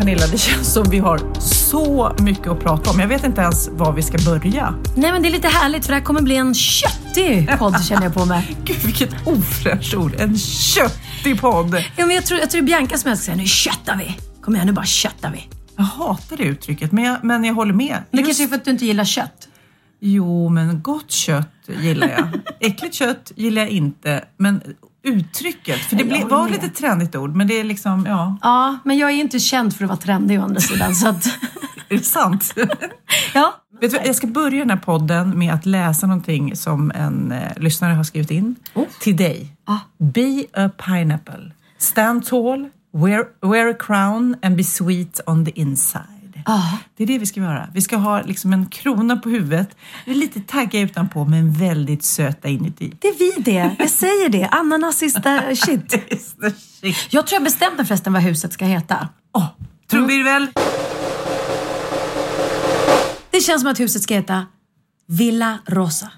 Pernilla, det känns som vi har så mycket att prata om. Jag vet inte ens var vi ska börja. Nej men det är lite härligt för det här kommer bli en köttig podd känner jag på mig. Gud, vilket ofräscht ord. En köttig podd. Ja, men jag, tror, jag tror det är Bianca som helst säger nu köttar vi. Kom igen nu bara köttar vi. Jag hatar det uttrycket, men jag, men jag håller med. Det Just- kanske är för att du inte gillar kött. Jo, men gott kött gillar jag. Äckligt kött gillar jag inte, men uttrycket, för det håller var lite trendigt ord, men det är liksom, ja, Ja, men jag är inte känd för att vara trendig å andra sidan. Så att, är det sant? ja. Vet du, jag ska börja den här podden med att läsa någonting som en eh, lyssnare har skrivit in till dig. Be a pineapple. Stand tall, wear, wear a crown and be sweet on the inside. Det är det vi ska göra. Vi ska ha liksom en krona på huvudet. Lite taggiga utanpå men väldigt söta inuti. Det är vi det. Jag säger det. Ananas is the shit. Shit. Jag tror jag bestämt mig förresten vad huset ska heta. Åh, trumvirvel! Det känns som att huset ska heta Villa Rosa.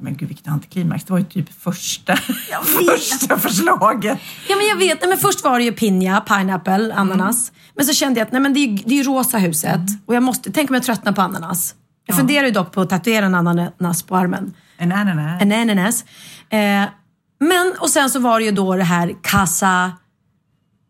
Men gud vilket antiklimax. Det var ju typ första, första förslaget. Ja men jag vet, nej, men först var det ju pinja, pineapple, ananas. Men så kände jag att nej, men det, är, ju- det är ju rosa huset. Och jag måste, tänk om jag tröttnar på ananas. Jag funderar ju dock på att tatuera en ananas på armen. En ananas. En ananas. Eh, men, och sen så var det ju då det här Casa...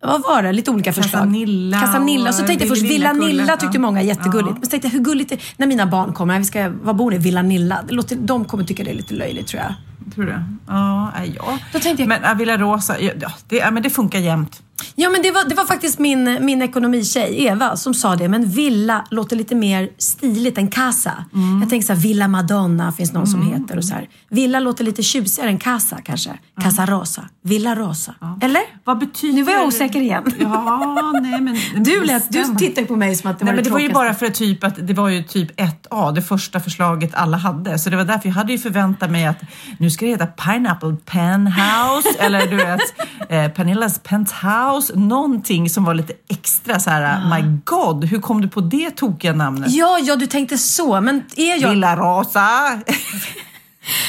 Vad var det? Lite olika förslag. Casanilla Casanilla. Och så tänkte jag först. Villanilla tyckte många är jättegulligt. Ja. Men så tänkte jag hur gulligt det när mina barn kommer. Vi ska, var bor ni? Villanilla. De kommer tycka det är lite löjligt tror jag. Tror du? Ja, ja. Då tänkte jag- Men Avila Rosa, ja, det, ja, men det funkar jämt. Ja men det var, det var faktiskt min, min ekonomitjej Eva som sa det. Men villa låter lite mer stiligt än casa. Mm. Jag tänker så här, Villa Madonna finns någon som heter och så här. Villa låter lite tjusigare än casa kanske. Casa Rosa. Villa Rosa. Eller? Vad betyder... Nu var jag osäker igen. Ja, nej men... Du, lät, du ju på mig som att det Nej, var men det var ju bara för att typ att det var ju typ 1A, det första förslaget alla hade. Så det var därför jag hade ju förväntat mig att nu ska det heta Pineapple Penthouse eller du vet eh, Pernillas Penthouse. Någonting som var lite extra så här, my god, hur kom du på det tokiga namnet? Ja, ja, du tänkte så. Men är jag... Villa Rosa.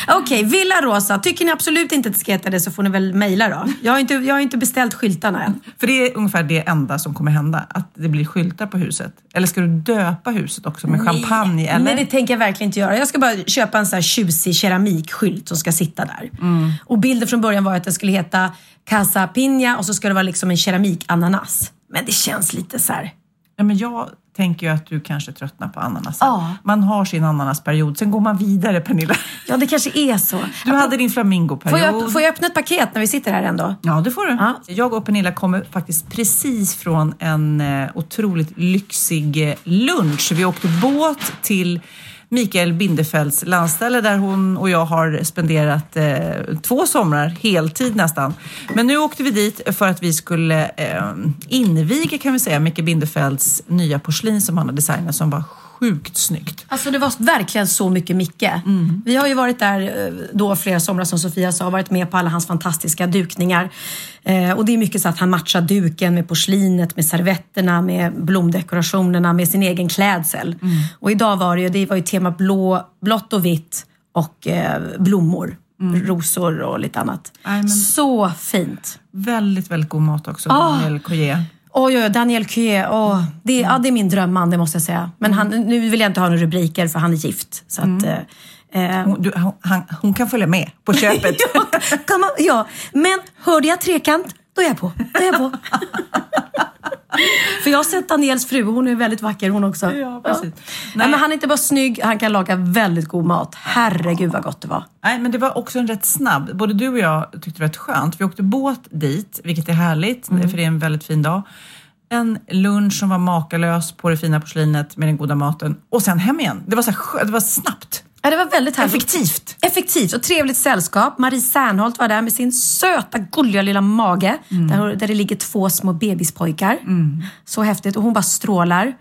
Okej, Villa Rosa. Tycker ni absolut inte att det ska heta det så får ni väl mejla då. Jag har inte, jag har inte beställt skyltarna än. För det är ungefär det enda som kommer hända, att det blir skyltar på huset. Eller ska du döpa huset också med champagne? Eller? Nej, det tänker jag verkligen inte göra. Jag ska bara köpa en sån här tjusig keramikskylt som ska sitta där. Mm. Och bilden från början var att det skulle heta Casa Piña och så ska det vara liksom en keramikananas. Men det känns lite så här. Ja, men jag tänker ju att du kanske tröttnar på ananas. Ja. Man har sin ananasperiod, sen går man vidare Pernilla. Ja, det kanske är så. Du hade din flamingoperiod. Får jag, får jag öppna ett paket när vi sitter här ändå? Ja, det får du. Ja. Jag och Pernilla kommer faktiskt precis från en eh, otroligt lyxig eh, lunch. Vi åkte båt till Mikael Bindefelds landställe där hon och jag har spenderat eh, två somrar, heltid nästan. Men nu åkte vi dit för att vi skulle eh, inviga kan vi säga Mikael Bindefelds nya porslin som han har designat som var sjukt snyggt. Alltså det var verkligen så mycket Micke. Vi har ju varit där eh, då flera somrar som Sofia sa, varit med på alla hans fantastiska dukningar. Eh, och det är mycket så att han matchar duken med porslinet, med servetterna, med blomdekorationerna, med sin egen klädsel. Och idag var det ju, det var ju tema blå, blått och vitt och eh, blommor. Rosor och lite annat. Men- Så fint. Väldigt, väldigt god mat också. Ah. Daniel Collier. Oj, oj, Daniel Cué. Åh, det, ja, det är min drömman, det måste jag säga. Men han, nu vill jag inte ha några rubriker för han är gift. Så att, eh, eh, Hon, du, han, hon kan följa med på köpet. ja, man, ja, men hörde jag trekant, då är jag på. Då är jag på. För jag har sett Daniels fru, hon är väldigt vacker hon också. Ja, precis. Nej. Nej. men han är inte bara snygg, han kan laga väldigt god mat. Herregud vad gott det var. Nej, men det var också en rätt snabb. Både du och jag tyckte det var rätt skönt. Vi åkte båt dit, vilket är härligt, Mm. för det är en väldigt fin dag. En lunch som var makalös på det fina porslinet med den goda maten och sen hem igen. Det var, så här, det var snabbt. Ja, det var väldigt härligt. Effektivt. Effektivt och trevligt sällskap. Marie Serneholt var där med sin söta, gulliga lilla mage. Där, där det ligger två små bebispojkar. Så häftigt. Och hon bara strålar.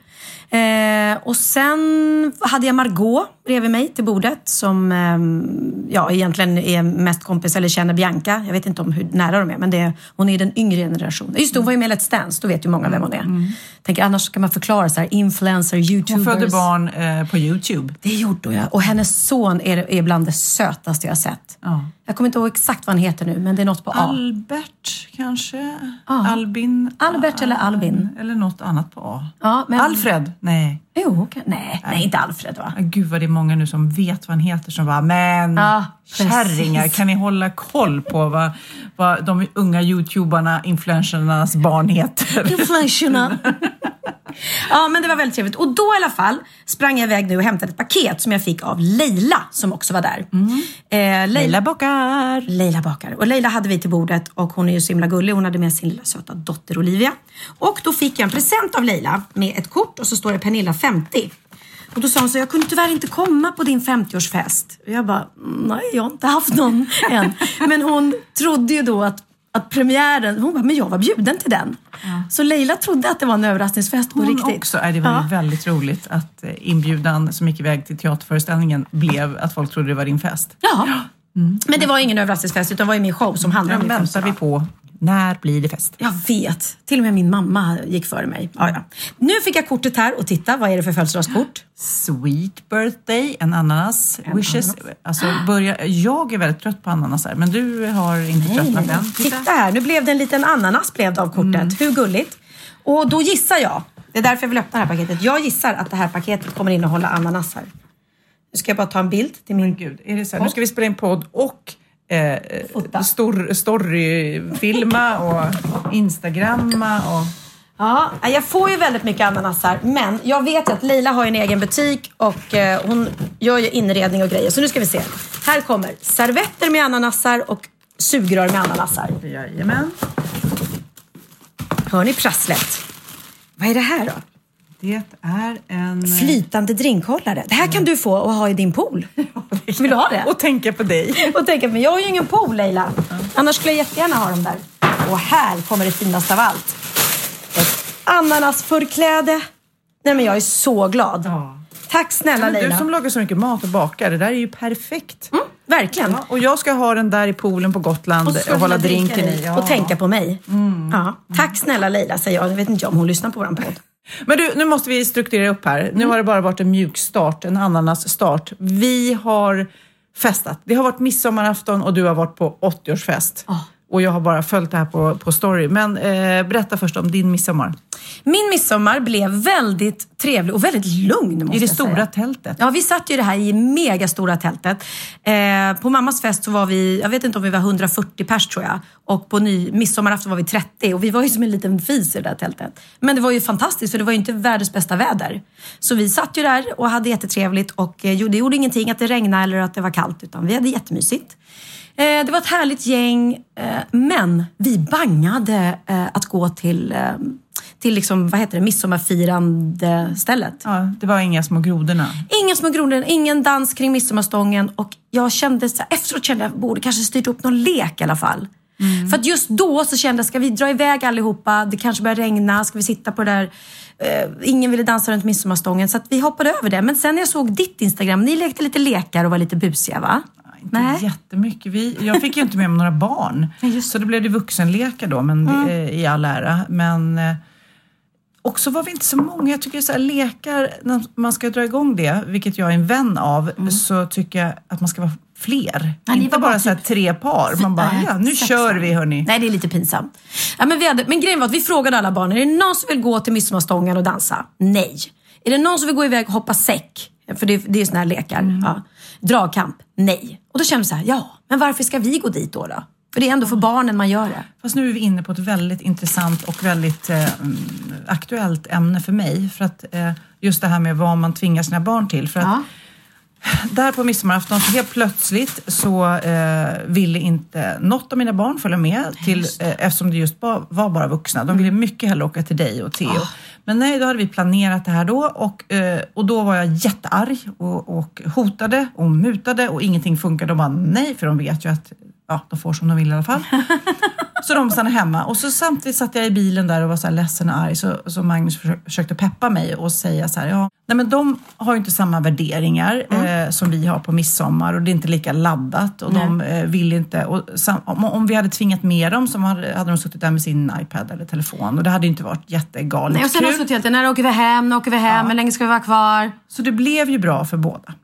Eh, och sen hade jag Margot bredvid mig till bordet som ehm, ja, egentligen är mest kompis eller känner Bianca. Jag vet inte om hur nära de är, men det är, hon är den yngre generationen. Just det, hon var ju med i Let's Dance, då vet ju många vem hon är. Tänker annars kan man förklara så här, influencer, youtubers. Hon födde barn eh, på Youtube. Det gjorde hon ja. Och hennes son är, är bland det sötaste jag har sett. Ja. Jag kommer inte ihåg exakt vad han heter nu, men det är något på A. Albert kanske? Ja. Albin? Albert eller Albin. Eller något annat på A. Ja, men- Alfred? Nej. Jo, kan... nej, nej, inte Alfred va? Gud vad det är många nu som vet vad han heter som bara, men Ja, kärringar, kan ni hålla koll på vad, vad de unga youtubarna, influencernas barn heter? Influencerna. ja, men det var väldigt trevligt. Och då i alla fall sprang jag iväg nu och hämtade ett paket som jag fick av Leila som också var där. Eh, Leila bakar. Leila bakar. Och Leila hade vi till bordet och hon är ju så himla gullig. Hon hade med sin lilla söta dotter Olivia. Och då fick jag en present av Leila med ett kort och så står det Pernilla 50. Och då sa hon så jag kunde tyvärr inte komma på din 50-årsfest. Och jag bara, nej jag har inte haft någon än. Men hon trodde ju då att, att premiären, hon bara, men jag var bjuden till den. Så Leila trodde att det var en överraskningsfest på Hon riktigt. också. Äh, det var Ja. väldigt roligt att eh, inbjudan som gick iväg till teaterföreställningen blev att folk trodde det var din fest. Ja. Men det var ingen överraskningsfest utan det var ju min show som handlade om Den väntar vi på. När blir det fest? Jag vet. Till och med min mamma gick före mig. Ja, ja. Nu fick jag kortet här och titta, vad är det för födelsedagskort? Sweet birthday, en ananas. Wishes. Alltså, börja, jag är väldigt trött på ananasar, men du har inte tröttnat än. Titta här, nu blev det en liten ananas blev det av kortet. Hur gulligt? Och då gissar jag, det är därför jag vill öppna det här paketet. Jag gissar att det här paketet kommer innehålla ananas här. Nu ska jag bara ta en bild till min... Gud, är det så här? Nu ska vi spela in podd och eh, stor, storyfilma och instagramma och... Ja, jag får ju väldigt mycket ananasar, men jag vet ju att Leila har en egen butik och eh, hon gör ju inredning och grejer. Så nu ska vi se. Här kommer servetter med ananasar och sugrör med ananasar. Jajamän. Hör ni prasslet? Vad är det här då? Det är en... Flytande drinkhållare. Det här kan du få och ha i din pool. Vill du ha det? Och tänka på dig. Och tänka, men jag har ju ingen pool Leila. Annars skulle jag jättegärna ha dem där. Och här kommer det finaste av allt. Ett ananasförkläde. Nej men jag är så glad. Ja. Tack snälla Men du Leila. som lagar så mycket mat och bakar, det där är ju perfekt. Mm, verkligen. Ja, och jag ska ha den där i poolen på Gotland och, du hålla drinken i. Mm. Och tänka på mig. Ja. Tack snälla Leila säger jag. Jag vet inte om hon lyssnar på våran podd. Men du, nu måste vi strukturera upp här. Nu har det bara varit en mjuk start, en ananasstart. Vi har festat. Det har varit midsommarafton och du har varit på 80-årsfest. Och jag har bara följt det här på, på story. Men eh, berätta först om din midsommar. Min midsommar blev väldigt trevlig och väldigt lugn måste I det stora säga. tältet. Ja, vi satt ju i det här i megastora tältet. Eh, på mammas fest så var vi, jag vet inte om vi var 140 pers tror jag. Och på ny, midsommarafton var vi 30 och vi var ju som en liten fis i det där tältet. Men det var ju fantastiskt för det var ju inte världens bästa väder. Så vi satt ju där och hade jättetrevligt och eh, det gjorde ingenting att det regnade eller att det var kallt utan vi hade jättemysigt. Eh, det var ett härligt gäng, eh, men vi bangade eh, att gå till, till liksom, vad heter det, midsommarfirande stället. Ja, det var inga små grodorna. Inga små grodor, ingen dans kring midsommarstången och jag kände så här, efteråt kände jag att jag borde kanske styrt upp någon lek i alla fall. För att just då så kände jag, ska vi dra iväg allihopa? Det kanske börjar regna, ska vi sitta på det där? Eh, ingen ville dansa runt midsommarstången så vi hoppade över det. Men sen när jag såg ditt Instagram, ni lekte lite lekar och var lite busiga va? Inte jättemycket. Vi, jag fick ju inte med mig några barn. Så det blev det vuxenlekar då, men det, eh, i all ära. Men, eh, och så var vi inte så många. Jag tycker så här, lekar, när man ska dra igång det, vilket jag är en vän av, så tycker jag att man ska vara fler. Ni inte bara bara typ- tre par. Man bara, Nej, ja nu sex kör vi hörni. Nej, det är lite pinsamt. Ja, men, vi hade, men grejen var att vi frågade alla barn, är det någon som vill gå till midsommarstången och dansa? Nej. Är det någon som vill gå iväg och hoppa säck? För det, det är såna här lekar. Mm. Ja. Dragkamp? Nej. Och då kände vi så här, ja, men varför ska vi gå dit då? då? För det är ändå för barnen man gör det. Fast nu är vi inne på ett väldigt intressant och väldigt eh, aktuellt ämne för mig. För att eh, just det här med vad man tvingar sina barn till. För att Ja. Där på midsommarafton, så helt plötsligt så eh, ville inte något av mina barn följa med till, eh, eftersom det just ba, var bara vuxna. De ville mycket hellre åka till dig och Theo. Men nej, då hade vi planerat det här då och, eh, och då var jag jättearg och, och hotade och mutade och ingenting funkade. De bara nej, för de vet ju att ja, de får som de vill i alla fall. Så de stannade hemma och så samtidigt satt jag i bilen där och var så här ledsen och arg så, så Magnus försö- försökte peppa mig och säga så här, ja, nej men de har ju inte samma värderingar eh, som vi har på midsommar och det är inte lika laddat och de eh, vill inte, och sam, om, om vi hade tvingat med dem så hade, hade de suttit där med sin iPad eller telefon och det hade ju inte varit jättegalet Nej, och sen har kul. vi helt när åker vi hem, när åker vi hem, hur länge ska vi vara kvar? Så det blev ju bra för båda.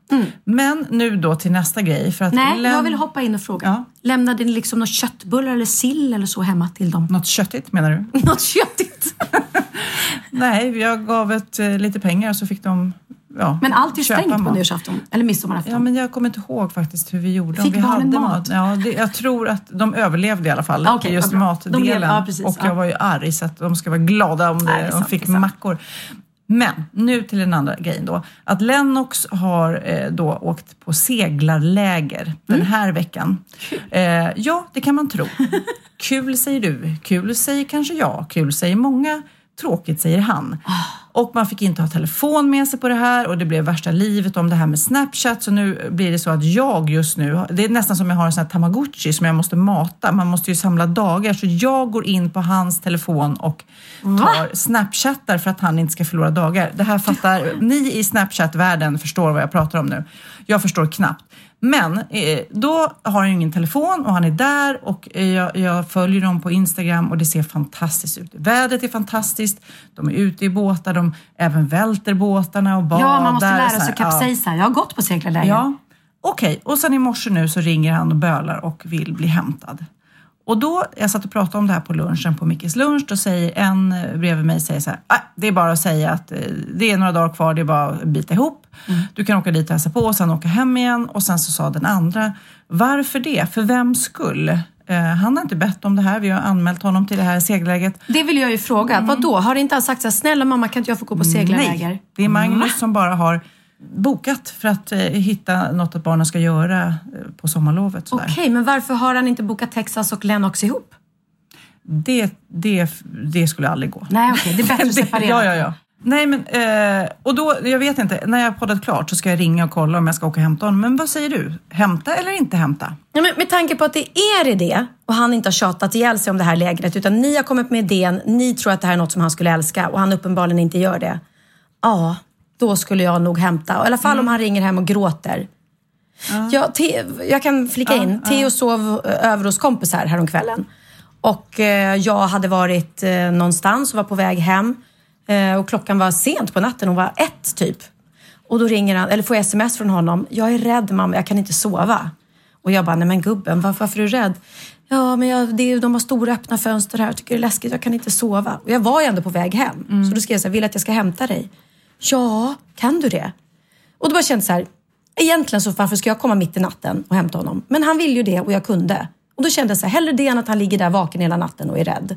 Men nu då till nästa grej. För att Mm. Nej, jag vill hoppa in och fråga. Ja. Lämnade ni liksom några köttbullar eller sill eller så hemma till dem? Något köttigt menar du? Något köttigt? Nej, jag gav ett, eh, lite pengar och så fick de ja, Men allt är stängt på mat. nyårsafton, eller midsommarafton. Ja, men jag kommer inte ihåg faktiskt hur vi gjorde. Fick vi barnen hade mat? Ja, det, jag tror att de överlevde i alla fall. Ah, okej, just. De matdelen. blev- ja, precis, och ja. jag var ju arg så att de ska vara glada om det, Nej, det är de sant, fick sant. mackor. Men nu till den andra grejen då. Att Lennox har eh, då åkt på seglarläger den Mm. här veckan. Eh, ja, det kan man tro. Kul säger du, kul säger kanske jag, kul säger många, tråkigt säger han. Och man fick inte ha telefon med sig på det här och det blev värsta livet om det här med Snapchat. Så nu blir det så att jag just nu, det är nästan som jag har en sån här tamagotchi som jag måste mata. Man måste ju samla dagar. Så jag går in på hans telefon och tar Snapchattar för att han inte ska förlora dagar. Det här fattar, ni i Snapchat-världen förstår vad jag pratar om nu. Jag förstår knappt. Men eh, då har han ju ingen telefon och han är där och eh, jag, jag följer dem på Instagram och det ser fantastiskt ut. Vädret är fantastiskt, de är ute i båtar, de även välter båtarna och badar. Ja, man måste lära sig att kapsejsa. Jag har gått på seglarläger. Ja, okej. Och sen i morse nu så ringer han och bölar och vill bli hämtad. Och då, jag satt och pratade om det här på lunchen, på Mickes lunch, då säger en eh, bredvid mig säger så här, "Ah, det är bara att säga att eh, det är några dagar kvar, det är bara att bita ihop. Du kan åka dit och hälsa på och sen åka hem igen. Och sen så sa den andra, varför det? För vem skull? Eh, han har inte bett om det här, vi har anmält honom till det här segläget. Det vill jag ju fråga. Vad då? Har inte han sagt så här, snälla mamma kan inte jag få gå på seglarläger? Nej, det är Magnus som bara har bokat för att eh, hitta något att barnen ska göra eh, på sommarlovet. Okej, men varför har han inte bokat Texas och Lennox ihop? Det, det, det skulle aldrig gå. Nej, okej, det är bättre att separera. ja, ja, ja. Nej, men eh, och då, jag vet inte, när jag har poddat klart så ska jag ringa och kolla om jag ska åka och hämta honom. Men vad säger du? Hämta eller inte hämta? Ja, men med tanke på att det är er idé och han inte har tjatat ihjäl sig om det här lägret utan ni har kommit med idén, ni tror att det här är något som han skulle älska och han uppenbarligen inte gör det. Ja, då skulle jag nog hämta. I alla fall om han ringer hem och gråter. Ja, te, jag kan flika in. Theo sov eh, över hos kompisar häromkvällen. Och eh, jag hade varit eh, någonstans och var på väg hem. Eh, och klockan var sent på natten, hon var ett typ. Och då ringer han, eller får jag sms från honom. Jag är rädd mamma, jag kan inte sova. Och jag bara, nej men gubben, varför, varför är du rädd? Ja, men jag, det, är- de har stora öppna fönster här. Jag tycker det är läskigt, jag kan inte sova. Och jag var ju ändå på väg hem. Så då skrev jag så här, vill att jag ska hämta dig? Ja, kan du det? Och då bara kände så här, egentligen så varför ska jag komma mitt i natten och hämta honom? Men han vill ju det och jag kunde. Och då kände jag så här, hellre det än att han ligger där vaken hela natten och är rädd.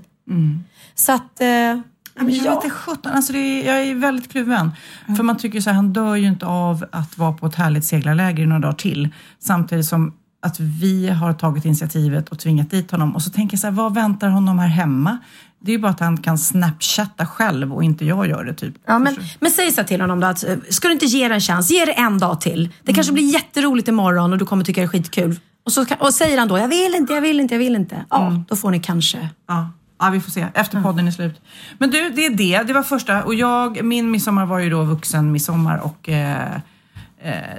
Så att, eh, Ja, men jag ja. sjutton, alltså är, jag är väldigt kluven. För man tycker så här, han dör ju inte av att vara på ett härligt seglarläger i några dagar till. Samtidigt som att vi har tagit initiativet och tvingat dit honom. Och så tänker jag så här, vad väntar honom här hemma? Det är bara att han kan snapchatta själv och inte jag gör det typ. Ja, men, men säg så till honom då att, eh, ska du inte ge det en chans? Ge det en dag till. Det kanske blir jätteroligt imorgon och du kommer tycka det är skitkul. Och, så, och säger han då, jag vill inte, jag vill inte, jag vill inte. Ja, då får ni kanske. Ja. ja, vi får se. Efter podden är slut. Men du, det är det. Det var första. Och jag, min midsommar var ju då vuxen midsommar och Eh,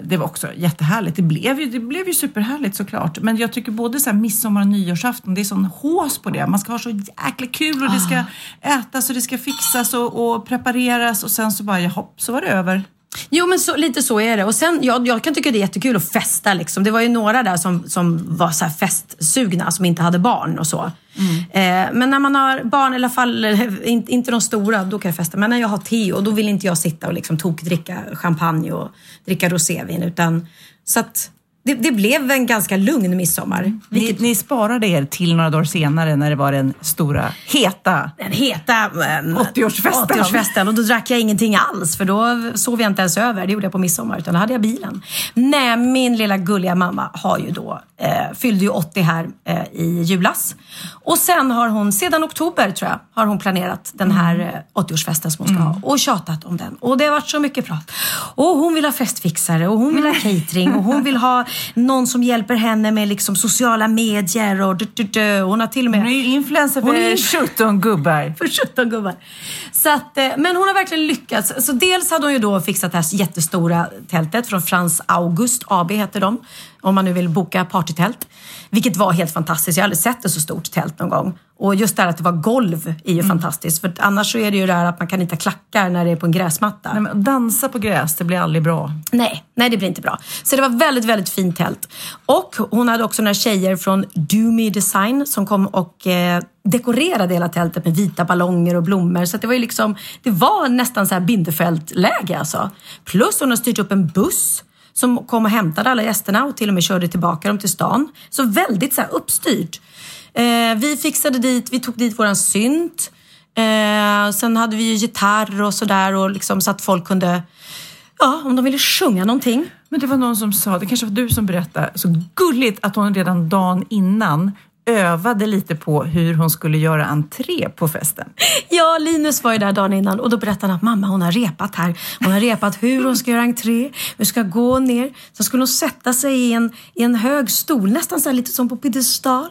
det var också jättehärligt. Det blev, ju, det blev ju superhärligt såklart. Men jag tycker både så här midsommar och nyårsafton, det är sån hås på det. Man ska ha så jäkla kul och det ska ätas och det ska fixas och, och prepareras och sen så bara, ja, hopp, så var det över. Jo, men så, lite så är det. Och sen, jag, jag kan tycka det är jättekul att festa. Liksom. Det var ju några där som, som var så festsugna, som inte hade barn och så. Eh, men när man har barn, i alla fall inte, inte de stora, då kan jag festa. Men när jag har Theo, då vill inte jag sitta och liksom tokdricka champagne och dricka rosévin. Utan, så att det, det blev en ganska lugn midsommar. Ni, ni sparade er till några dagar senare när det var den stora, heta Den heta eh, 80-årsfesten. 80-årsfesten. Och då drack jag ingenting alls, för då sov jag inte ens över. Det gjorde jag på midsommar, utan då hade jag bilen. Nej, min lilla gulliga mamma har ju då, eh, fyllde ju 80 här eh, i julas. Och sen har hon, sedan oktober tror jag, har hon planerat den här eh, 80-årsfesten som hon ska ha. Och tjatat om den. Och det har varit så mycket prat. Och hon vill ha festfixare och hon vill ha catering och hon vill ha någon som hjälper henne med liksom sociala medier och du, du, du. Hon har till och med... Hon är ju influencer Hon är för 17 gubbar. för 17 gubbar. Så att, eh, men hon har verkligen lyckats. Så dels hade hon ju då fixat det här jättestora tältet från Frans August AB heter de. Om man nu vill boka partytält. Vilket var helt fantastiskt. Jag har aldrig sett ett så stort tält någon gång. Och just det här att det var golv är ju fantastiskt. För annars så är det ju det här att man kan inte ha klackar när det är på en gräsmatta. Nej, men dansa på gräs, det blir aldrig bra. Nej, nej det blir inte bra. Så det var väldigt, väldigt fint tält. Och hon hade också några tjejer från Doomy Design som kom och eh, dekorerade hela tältet med vita ballonger och blommor. Så det var ju liksom, det var nästan så här Bindefält-läge alltså. Plus hon har styrt upp en buss som kom och hämtade alla gästerna och till och med körde tillbaka dem till stan. Så väldigt så här uppstyrt. Eh, vi fixade dit, vi tog dit våran synt. Eh, sen hade vi ju gitarr och sådär och liksom så att folk kunde, ja om de ville sjunga någonting. Men det var någon som sa, det kanske var du som berättade, så gulligt att hon redan dagen innan övade lite på hur hon skulle göra entré på festen. Ja, Linus var ju där dagen innan och då berättade han att mamma hon har repat här. Hon har repat hur hon ska göra entré, hur ska gå ner. Sen skulle hon sätta sig i en, i en hög stol, nästan så här lite som på piedestal.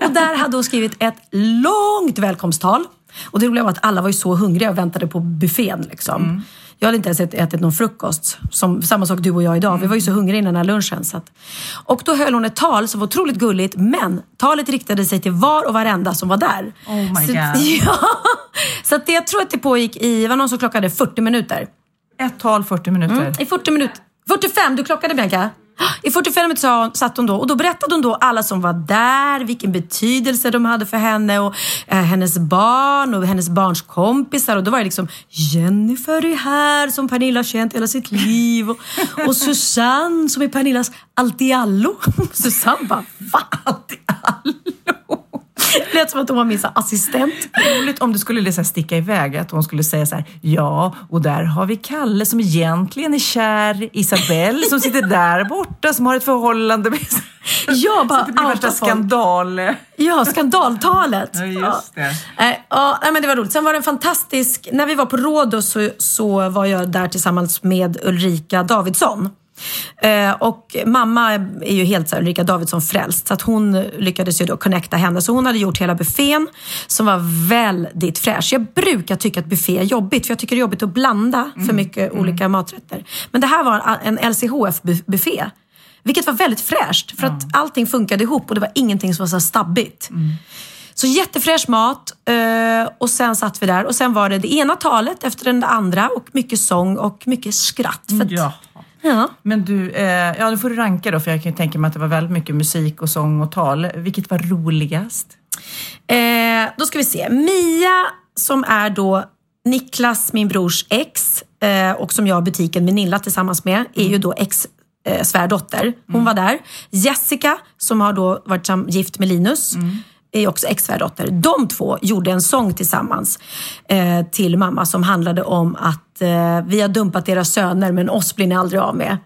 Och där hade hon skrivit ett långt välkomsttal. Och det roliga var att alla var ju så hungriga och väntade på buffén. Liksom. Jag hade inte ens ätit, någon frukost. Som, samma sak du och jag idag. Vi var ju så hungriga innan den här lunchen. Så att, och då höll hon ett tal som var otroligt gulligt. Men talet riktade sig till var och varenda som var där. Oh my så, God. Ja, så att det, jag tror att det pågick i, var någon som klockade 40 minuter. Ett tal 40 minuter. I 40 minuter. 45, du klockade Bianca. I 45 minuter satt hon då och då berättade hon då alla som var där, vilken betydelse de hade för henne och eh, hennes barn och hennes barns kompisar. Och då var det liksom Jennifer är här som Pernilla har känt hela sitt liv och, och Susanne som är Pernillas allt-i-allo. Susanne bara, va? Allt-i-allo? Lät som att hon var min så assistent. Roligt om du skulle liksom sticka iväg, att hon skulle säga så här, ja, och där har vi Kalle som egentligen är kär, Isabelle som sitter där borta som har ett förhållande med... Ja, bara så det blir värsta skandal. Ja, skandaltalet. Ja, just det. Ja, Eh, ja, men det var roligt. Sen var det en fantastisk... När vi var på Rhodos så, så var jag där tillsammans med Ulrika Davidsson. Eh, och mamma är ju helt så här, Ulrika Davidsson frälst så att hon lyckades ju då connecta henne. Så hon hade gjort hela buffén som var väldigt fräsch. Jag brukar tycka att buffé är jobbigt för jag tycker det är jobbigt att blanda för mycket olika maträtter. Men det här var en LCHF-buffé. Vilket var väldigt fräscht för att allting funkade ihop och det var ingenting som var så stabbigt. Så jättefräsch mat eh, och sen satt vi där och sen var det det ena talet efter det andra och mycket sång och mycket skratt. För att, Ja. Ja. Men du, eh, ja nu får du ranka då för jag kan ju tänka mig att det var väldigt mycket musik och sång och tal. Vilket var roligast? Eh, då ska vi se. Mia som är då Niklas, min brors ex eh, och som jag har butiken med Nilla tillsammans med, är ju då ex eh, svärdotter. Hon var där. Jessica som har då varit sam- gift med Linus är också ex-svärdotter. De två gjorde en sång tillsammans eh, till mamma som handlade om att eh, vi har dumpat deras söner men oss blir ni aldrig av med.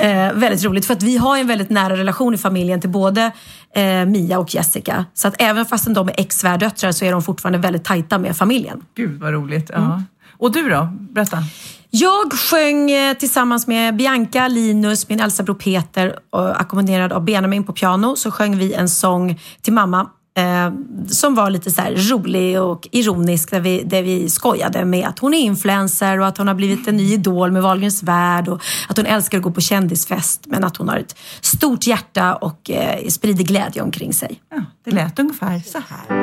Eh, väldigt roligt för att vi har en väldigt nära relation i familjen till både eh, Mia och Jessica. Så att även fast de är ex-svärdöttrar så är de fortfarande väldigt tajta med familjen. Gud vad roligt. Ja. Och du då? Berätta. Jag sjöng eh, tillsammans med Bianca, Linus, min äldsta bror Peter och ackompanjerad av Benjamin på piano så sjöng vi en sång till mamma Eh, som var lite så rolig och ironisk där vi, där vi skojade med att hon är influencer och att hon har blivit en ny idol med Wahlgrens värld och att hon älskar att gå på kändisfest men att hon har ett stort hjärta och eh, sprider glädje omkring sig. Ja, det lät ungefär så här.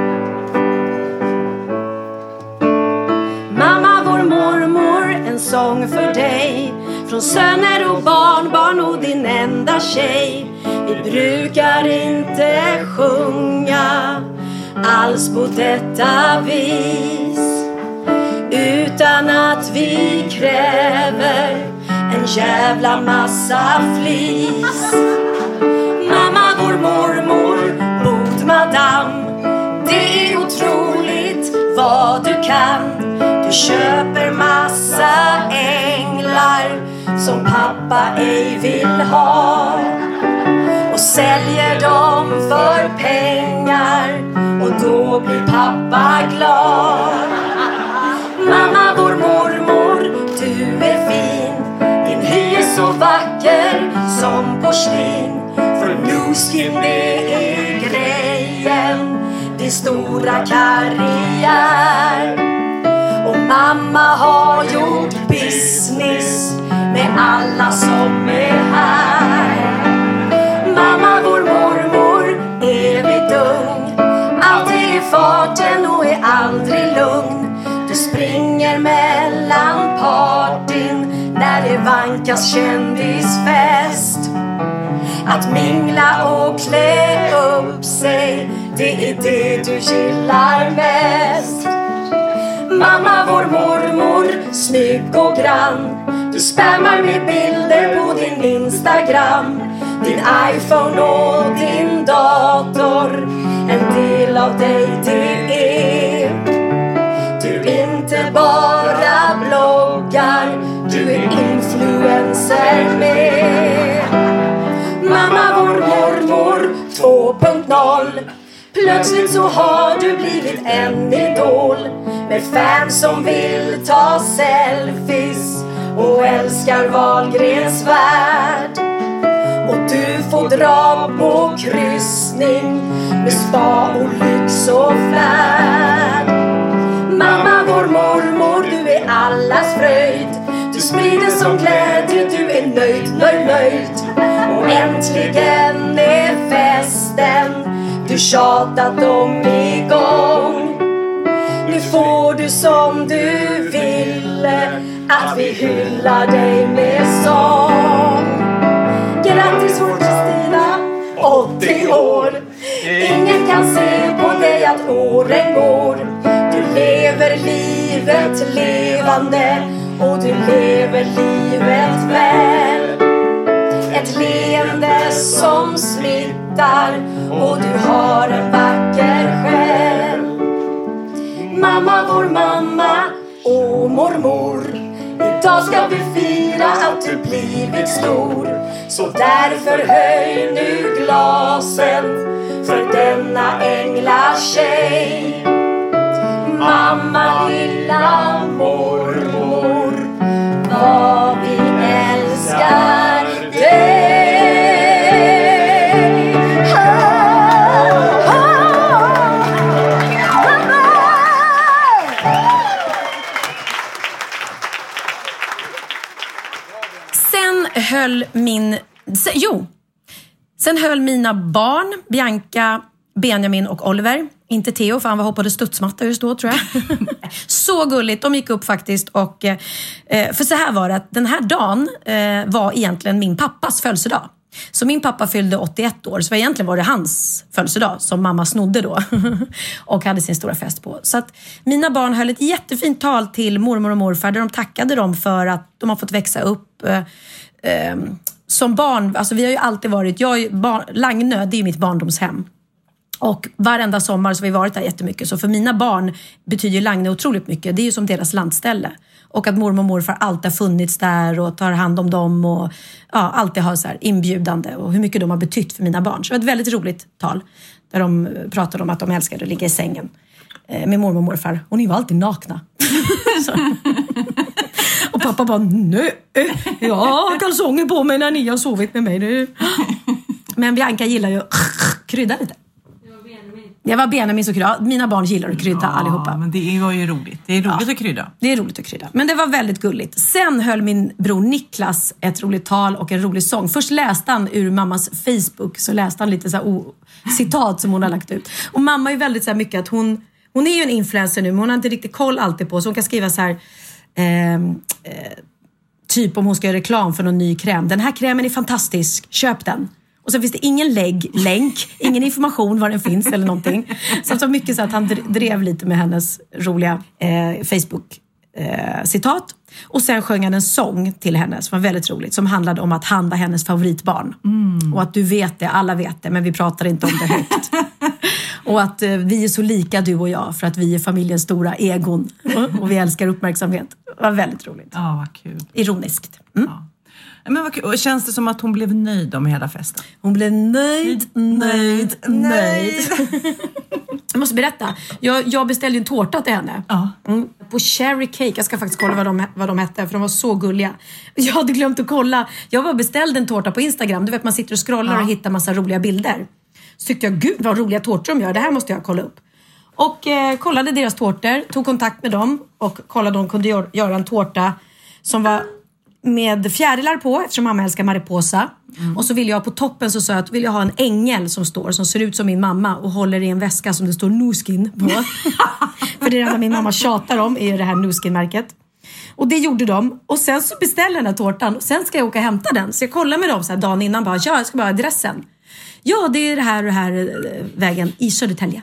Mamma, vår mormor, en sång för dig från söner och barnbarn och din enda tjej. Vi brukar inte sjunga alls på detta vis Utan att vi kräver en jävla massa flis. Mamma, vår mormor, god madam. Det är otroligt vad du kan. Du köper massa änglar som pappa ej vill ha och säljer dem för pengar och då blir pappa glad. Mamma, vår mormor, du är fin. Din hy är så vacker som porslin. För Nuskin, det är grejen, din stora karriär. Och mamma har gjort business med alla som är här. Mamma, vår mormor, evigt ung. Alltid i farten och är aldrig lugn. Du springer mellan partyn när det vankas kändisfest. Att mingla och klä upp sig, det är det du gillar mest. Mamma, vår mormor, snygg och grann. Du spammar med bilder på din Instagram. Din iPhone och din dator. En del av dig det är. Du inte bara bloggar, du är influencer med. Mamma, vår mormor 2.0 Plötsligt så har du blivit en idol med fans som vill ta selfies och älskar Wahlgrens värld. Och du får dra på kryssning med spa och lyx och flärd. Mamma, vår mormor, du är allas fröjd. Du sprider som glädje, du är nöjd, nöjd, nöjd. Och äntligen är festen tjatat om igång. Nu får du som du ville att vi hyllar dig med sång. Grattis vår Kristina, 80 år. Ingen kan se på dig att åren går. Du lever livet levande och du lever livet väl. Ett leende som smittar och du har en vacker själ. Mamma, vår mamma och mormor. Idag ska vi fira att du blivit stor. Så därför höj nu glasen för denna änglatjej. Mamma, lilla mormor, vad vi älskar höll min... se- Jo. Sen höll mina barn, Bianca, Benjamin och Oliver, inte Theo för han var hoppade studsmatta just då tror jag. så gulligt. De gick upp faktiskt och... Eh, för så här var det att den här dagen eh, var egentligen min pappas födelsedag. Så min pappa fyllde 81 år, så egentligen var det hans födelsedag som mamma snodde då och hade sin stora fest på. Så att mina barn höll ett jättefint tal till mormor och morfar där de tackade dem för att de har fått växa upp eh, som barn. Alltså vi har ju alltid varit, jag är barn, Lagnö, det är mitt barndomshem. Och varenda sommar så har vi varit där jättemycket. Så för mina barn betyder Langnö otroligt mycket. Det är ju som deras landställe. Och att mormor och morfar alltid har funnits där och tar hand om dem och ja, alltid har så här inbjudande och hur mycket de har betytt för mina barn. Så det var ett väldigt roligt tal där de pratade om att de älskade att ligga i sängen med mormor och morfar. Och ni var alltid nakna. Och pappa bara, nej, jag har kalsonger på mig när ni har sovit med mig. nu." Men Bianca gillar ju krydda lite. Det var Benjamins och krydda. Mina barn gillar att krydda allihopa. Ja, men det var ju roligt. Det är roligt att krydda. Det är roligt att krydda. Men det var väldigt gulligt. Sen höll min bror Niklas ett roligt tal och en rolig sång. Först läste han ur mammas Facebook, så läste han lite så här, oh, citat som hon har lagt ut. Och mamma är väldigt så mycket att hon, hon är ju en influencer nu men hon har inte riktigt koll alltid på så hon kan skriva så här ehm, eh, Typ om hon ska göra reklam för någon ny kräm. Den här krämen är fantastisk, köp den. Och sen finns det ingen lägg, länk, ingen information var den finns eller någonting. Så det var mycket så att han drev lite med hennes roliga eh, Facebook-citat. Eh, och sen sjöng han en sång till henne som var väldigt roligt. Som handlade om att han var hennes favoritbarn. Mm. Och att du vet det, alla vet det, men vi pratar inte om det högt. och att eh, vi är så lika du och jag för att vi är familjens stora egon. och vi älskar uppmärksamhet. Det var väldigt roligt. Ja, vad kul. Ironiskt. Mm. Ja. Men vad kul. Känns det som att hon blev nöjd med hela festen? Hon blev nöjd, nöjd, nöjd. jag måste berätta. Jag, jag beställde en tårta till henne. Ja. Mm, på Cherry Cake. Jag ska faktiskt kolla vad de, vad de hette för de var så gulliga. Jag hade glömt att kolla. Jag var beställde en tårta på Instagram. Du vet man sitter och scrollar ja. och hittar massa roliga bilder. Så tyckte jag, gud vad roliga tårtor de gör. Det här måste jag kolla upp. Och eh, kollade deras tårtor, tog kontakt med dem och kollade om de kunde göra en tårta som var med fjärilar på eftersom mamma älskar Mariposa. Mm. Och så vill jag på toppen så sa jag att vill jag ha en ängel som står som ser ut som min mamma och håller i en väska som det står Nuskin på. För det är det enda min mamma tjatar om är det här Nuskin-märket. Och det gjorde de. Och sen så beställde jag den här tårtan. Och sen ska jag åka och hämta den. Så jag kollar med dem så här dagen innan. Bara, ja, jag ska bara ha adressen. Ja, det är det här och det här eh, vägen i Södertälje.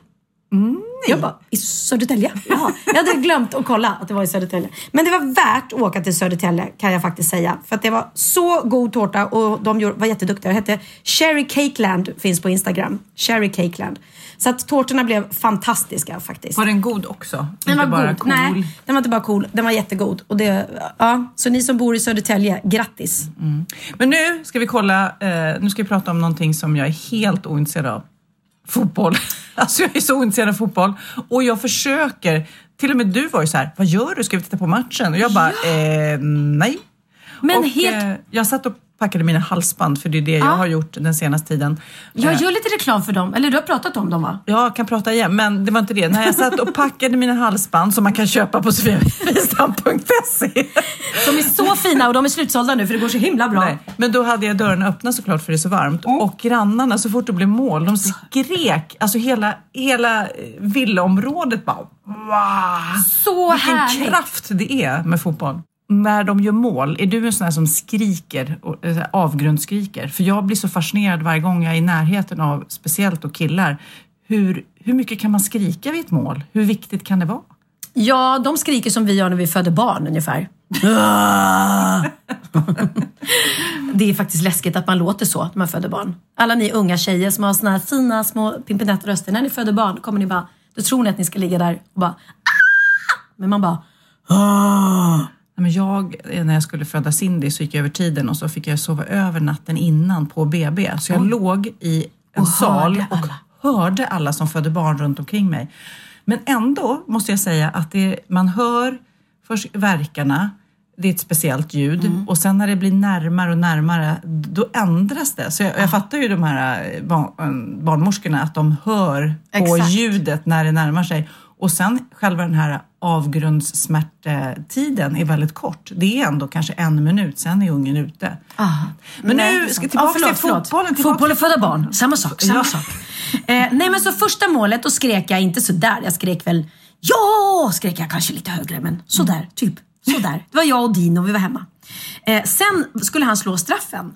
Mm. Jag bara, i Södertälje? Jaha. Jag hade glömt att kolla att det var i Södertälje. Men det var värt att åka till Södertälje kan jag faktiskt säga. För att det var så god tårta och de var jätteduktiga. Det hette Cherry Cakeland, finns på Instagram. Cherry Cakeland. Så att tårtorna blev fantastiska faktiskt. Var den god också? Den inte var bara god. cool? Nej, den var inte bara cool. Den var jättegod. Och det, ja, så ni som bor i Södertälje, grattis. Mm. Men nu ska vi kolla, eh, nu ska vi prata om någonting som jag är helt ointresserad av. Fotboll. Alltså jag är så ointresserad av fotboll. Och jag försöker, till och med du var ju så här, vad gör du? Ska vi titta på matchen? Och jag bara, ja. eh, nej. Men och, helt... eh, jag satt och packade mina halsband, för det är det jag har gjort den senaste tiden. Jag Eh, gör lite reklam för dem. Eller du har pratat om dem va? Jag kan prata igen, men det var inte det. När jag satt och packade mina halsband som man kan köpa på sofiawistam.se. De är så fina och de är slutsålda nu för det går så himla bra. Nej, men då hade jag dörren öppna såklart för det är så varmt. Och grannarna, så fort det blev mål, de skrek. Alltså hela, hela villaområdet bara wow! Så Vilken härligt. kraft det är med fotboll. När de gör mål, är du en sån här som skriker, eh, avgrundsskriker? För jag blir så fascinerad varje gång jag är i närheten av, speciellt då killar, hur, hur mycket kan man skrika vid ett mål? Hur viktigt kan det vara? Ja, de skriker som vi gör när vi föder barn ungefär. det är faktiskt läskigt att man låter så när man föder barn. Alla ni unga tjejer som har såna här fina små pimpinettröster. När ni föder barn kommer ni bara, då tror ni att ni ska ligga där och bara "Ah!" Men man bara Nej, men jag, när jag skulle föda Cindy så gick jag över tiden och så fick jag sova över natten innan på BB. Så jag låg i en Och sal och alla. hörde alla som födde barn runt omkring mig. Men ändå måste jag säga att det, man hör först verkarna, det är ett speciellt ljud Mm. och sen när det blir närmare och närmare då ändras det. Så jag, jag fattar ju de här eh, barn, eh, barnmorskorna att de hör på Exakt. ljudet när det närmar sig. Och sen själva den här avgrundssmärtetiden är väldigt kort. Det är ändå kanske en minut, sen är ungen ute. Men nu ska tillbaka till fotbollen. Tillbaka Fotboll och föda barn, samma sak. Samma Ja. sak. Eh, nej men så första målet, då skrek jag inte sådär. Jag skrek väl ja, skrek jag kanske lite högre, men sådär, typ. Sådär. Det var jag och Dino, vi var hemma. Eh, sen skulle han slå straffen.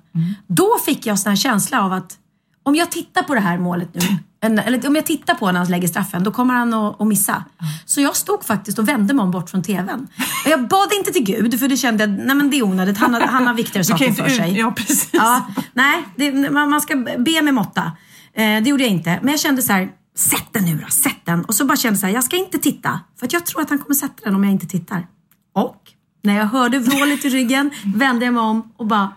Då fick jag sån här känsla av att om jag tittar på det här målet nu, en- eller om jag tittar på när han lägger straffen, då kommer han att, att missa. Så jag stod faktiskt och vände mig om bort från TVn. Och jag bad inte till Gud, för det kände jag, nej men det är onödigt. Han har, han har viktigare saker inte för sig. ja, precis. Ja, nej, det, man, man ska be med måtta. Eh, det gjorde jag inte. Men jag kände så här, sätt den nu då, sätt den. Och så bara kände så här, jag ska inte titta. För att jag tror att han kommer sätta den om jag inte tittar. Och när jag hörde vrålet i ryggen vände jag mig om och bara...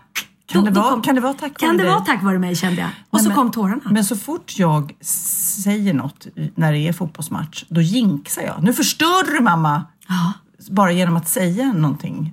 Kan det vara- kan det vara tack Kan det vara tack vare mig kände jag. Och så men- kom tårarna. Men så fort jag säger något när det är fotbollsmatch, då jinxar jag. Nu förstör du mamma! Ja. Bara genom att säga någonting.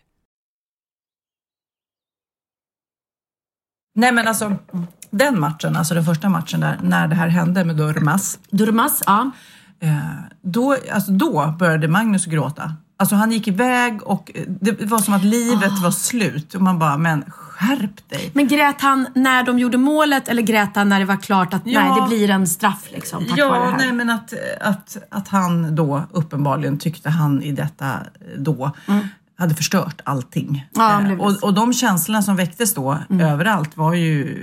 Nej men alltså den matchen, alltså den första matchen där, när det här hände med Durmas. Durmas, ja. Eh, då, alltså då började Magnus gråta. Alltså han gick iväg och det var som att livet Ah. var slut. Och man bara, men skärp dig. Men grät han när de gjorde målet eller grät han när det var klart att Ja. nej, det blir en straff liksom, tack vare det Ja, här? nej men att, att, att han då uppenbarligen tyckte han i detta då hade förstört allting. Ja, Eh, och, och de känslorna som väcktes då Mm. överallt var ju,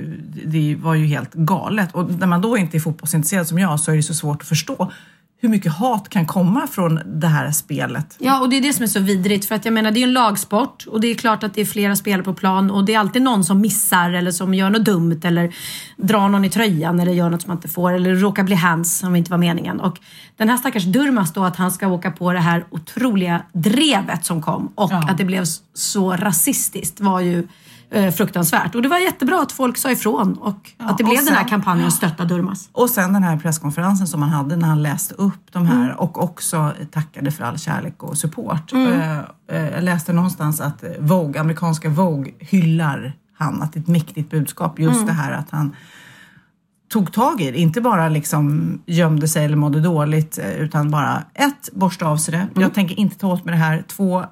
det var ju helt galet. Och när man då inte är fotbollsintresserad som jag så är det så svårt att förstå hur mycket hat kan komma från det här spelet. Ja, och det är det som är så vidrigt. För att jag menar, det är en lagsport och det är klart att det är flera spelare på plan och det är alltid någon som missar eller som gör något dumt eller drar någon i tröjan eller gör något som man inte får eller råkar bli hands som inte var meningen. Och den här stackars Durmas då, att han ska åka på det här otroliga drevet som kom och Ja. att det blev så rasistiskt var ju eh, fruktansvärt. Och det var jättebra att folk sa ifrån och att det blev den här sen- kampanjen Stötta Durmas. Och sen den här presskonferensen som han hade när han läste upp de här Mm. och också tackade för all kärlek och support. Mm. Eh, eh, Jag läste någonstans att Vogue, amerikanska Vogue hyllar han, att det är ett mäktigt budskap. Just Mm. det här att han tog tag i det, inte bara liksom gömde sig eller mådde dåligt eh, utan bara ett, borsta av sig det. Mm. Jag tänker inte ta åt mig det här. Två,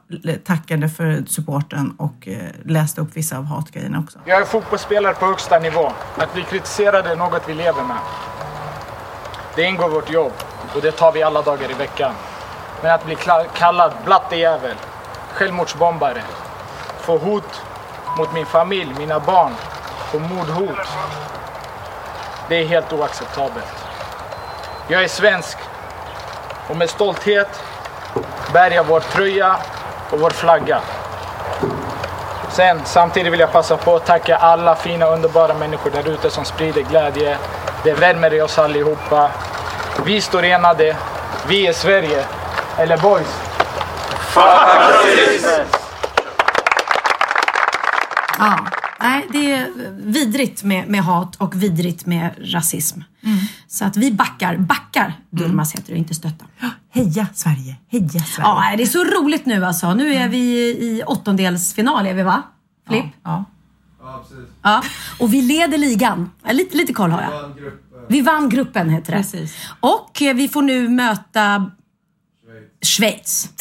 tackade för supporten och eh, läste upp vissa av hatgrejerna också. Jag är fotbollsspelare på högsta nivå. Att bli kritiserad är något vi lever med. Det ingår i vårt jobb och det tar vi alla dagar i veckan. Men att bli kallad blattejävel, självmordsbombare, få hot mot min familj, mina barn, få mordhot. Det är helt oacceptabelt. Jag är svensk och med stolthet bär jag vår tröja och vår flagga. Sen samtidigt vill jag passa på att tacka alla fina underbara människor där ute som sprider glädje. Det värmer i oss allihopa. Vi står enade. Vi är Sverige. Eller boys. Ja. Nej, det är vidrigt med, med hat och vidrigt med rasism. Så att vi backar. Backar, Durmas heter det, inte stötta. Heja Sverige! Heja Sverige! Ja, det är så roligt nu alltså. Nu är vi i åttondelsfinal, är vi va? Flipp? Ja. Ja. Och vi leder ligan. Ja, Lite, lite koll har jag. Vi vann gruppen heter det. Precis. Och eh, vi får nu möta Schweiz.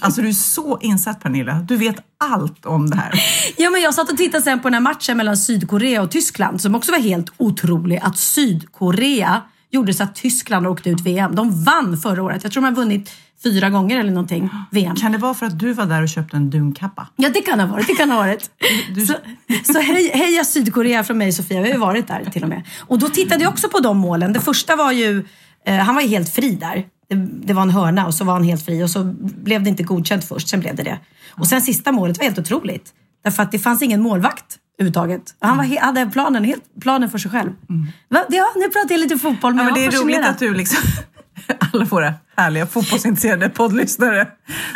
Alltså du är så insatt Pernilla. Du vet allt om det här. Ja, men jag satt och tittade sen på den här matchen mellan Sydkorea och Tyskland som också var helt otrolig. Att Sydkorea gjorde så att Tyskland åkte ut VM. De vann förra året. Jag tror de har vunnit fyra gånger eller någonting VM. Kan det vara för att du var där och köpte en dunkappa? Ja, det kan ha varit. Det kan ha varit. Så, så hej, heja Sydkorea från mig Sofia. Vi har ju varit där till och med. Och då tittade jag också på de målen. Det första var ju, eh, han var ju helt fri där. Det, var en hörna och så var han helt fri och så blev det inte godkänt först, sen blev det det. Och sen sista målet var helt otroligt. Därför att det fanns ingen målvakt överhuvudtaget. Han var, hade planen, helt, planen för sig själv. Va? Ja, nu pratar jag lite fotboll men, Ja, men det är roligt att du liksom... Alla våra härliga fotbollsintresserade poddlyssnare.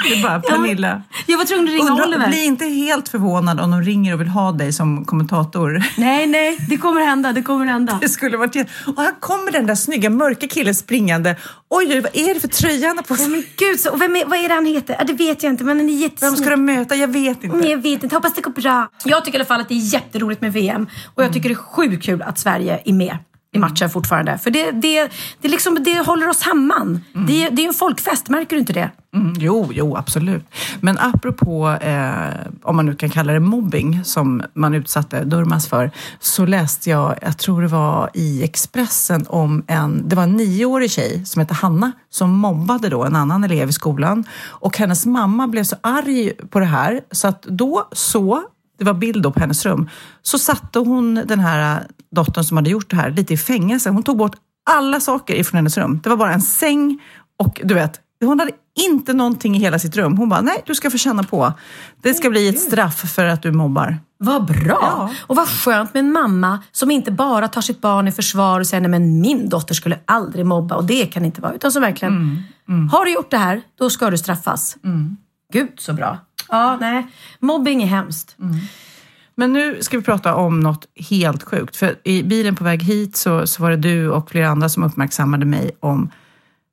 Det är bara Pernilla. Jag var tvungen att ringa Undra- Oliver. Bli inte helt förvånad om de ringer och vill ha dig som kommentator. Nej, nej, det kommer hända. Det kommer hända. Det skulle varit. Och här kommer den där snygga mörka killen springande. Oj, oj, vad är det för tröja han har på sig? men gud, så, och vem är, vad är det han heter? Det vet jag inte, men han är Vem jättesnygg. ska de möta? Jag vet inte. Nej, jag vet inte. Hoppas det går bra. Jag tycker i alla fall att det är jätteroligt med VM. Och jag tycker det är sjukt kul att Sverige är med i matchen fortfarande. För det, det, det, liksom, det håller oss samman. Det, det är en folkfest, märker du inte det? Mm, jo, jo, absolut. Men apropå, eh, om man nu kan kalla det mobbing, som man utsatte Durmas för, så läste jag, jag tror det var i Expressen, om en, det var en nioårig tjej som hette Hanna, som mobbade då en annan elev i skolan. Och hennes mamma blev så arg på det här, så att då så, det var bild på hennes rum, så satte hon den här dottern som hade gjort det här lite i fängelse. Hon tog bort alla saker ifrån hennes rum. Det var bara en säng och du vet, hon hade inte någonting i hela sitt rum. Hon bara, nej du ska få känna på. Det ska bli ett straff för att du mobbar. Vad bra! Ja. Och vad skönt med en mamma som inte bara tar sitt barn i försvar och säger nej men min dotter skulle aldrig mobba och det kan inte vara. Utan som verkligen, har du gjort det här, då ska du straffas. Gud så bra. Ja, nej. Mobbing är hemskt. Men nu ska vi prata om något helt sjukt. För i bilen på väg hit så, så var det du och flera andra som uppmärksammade mig om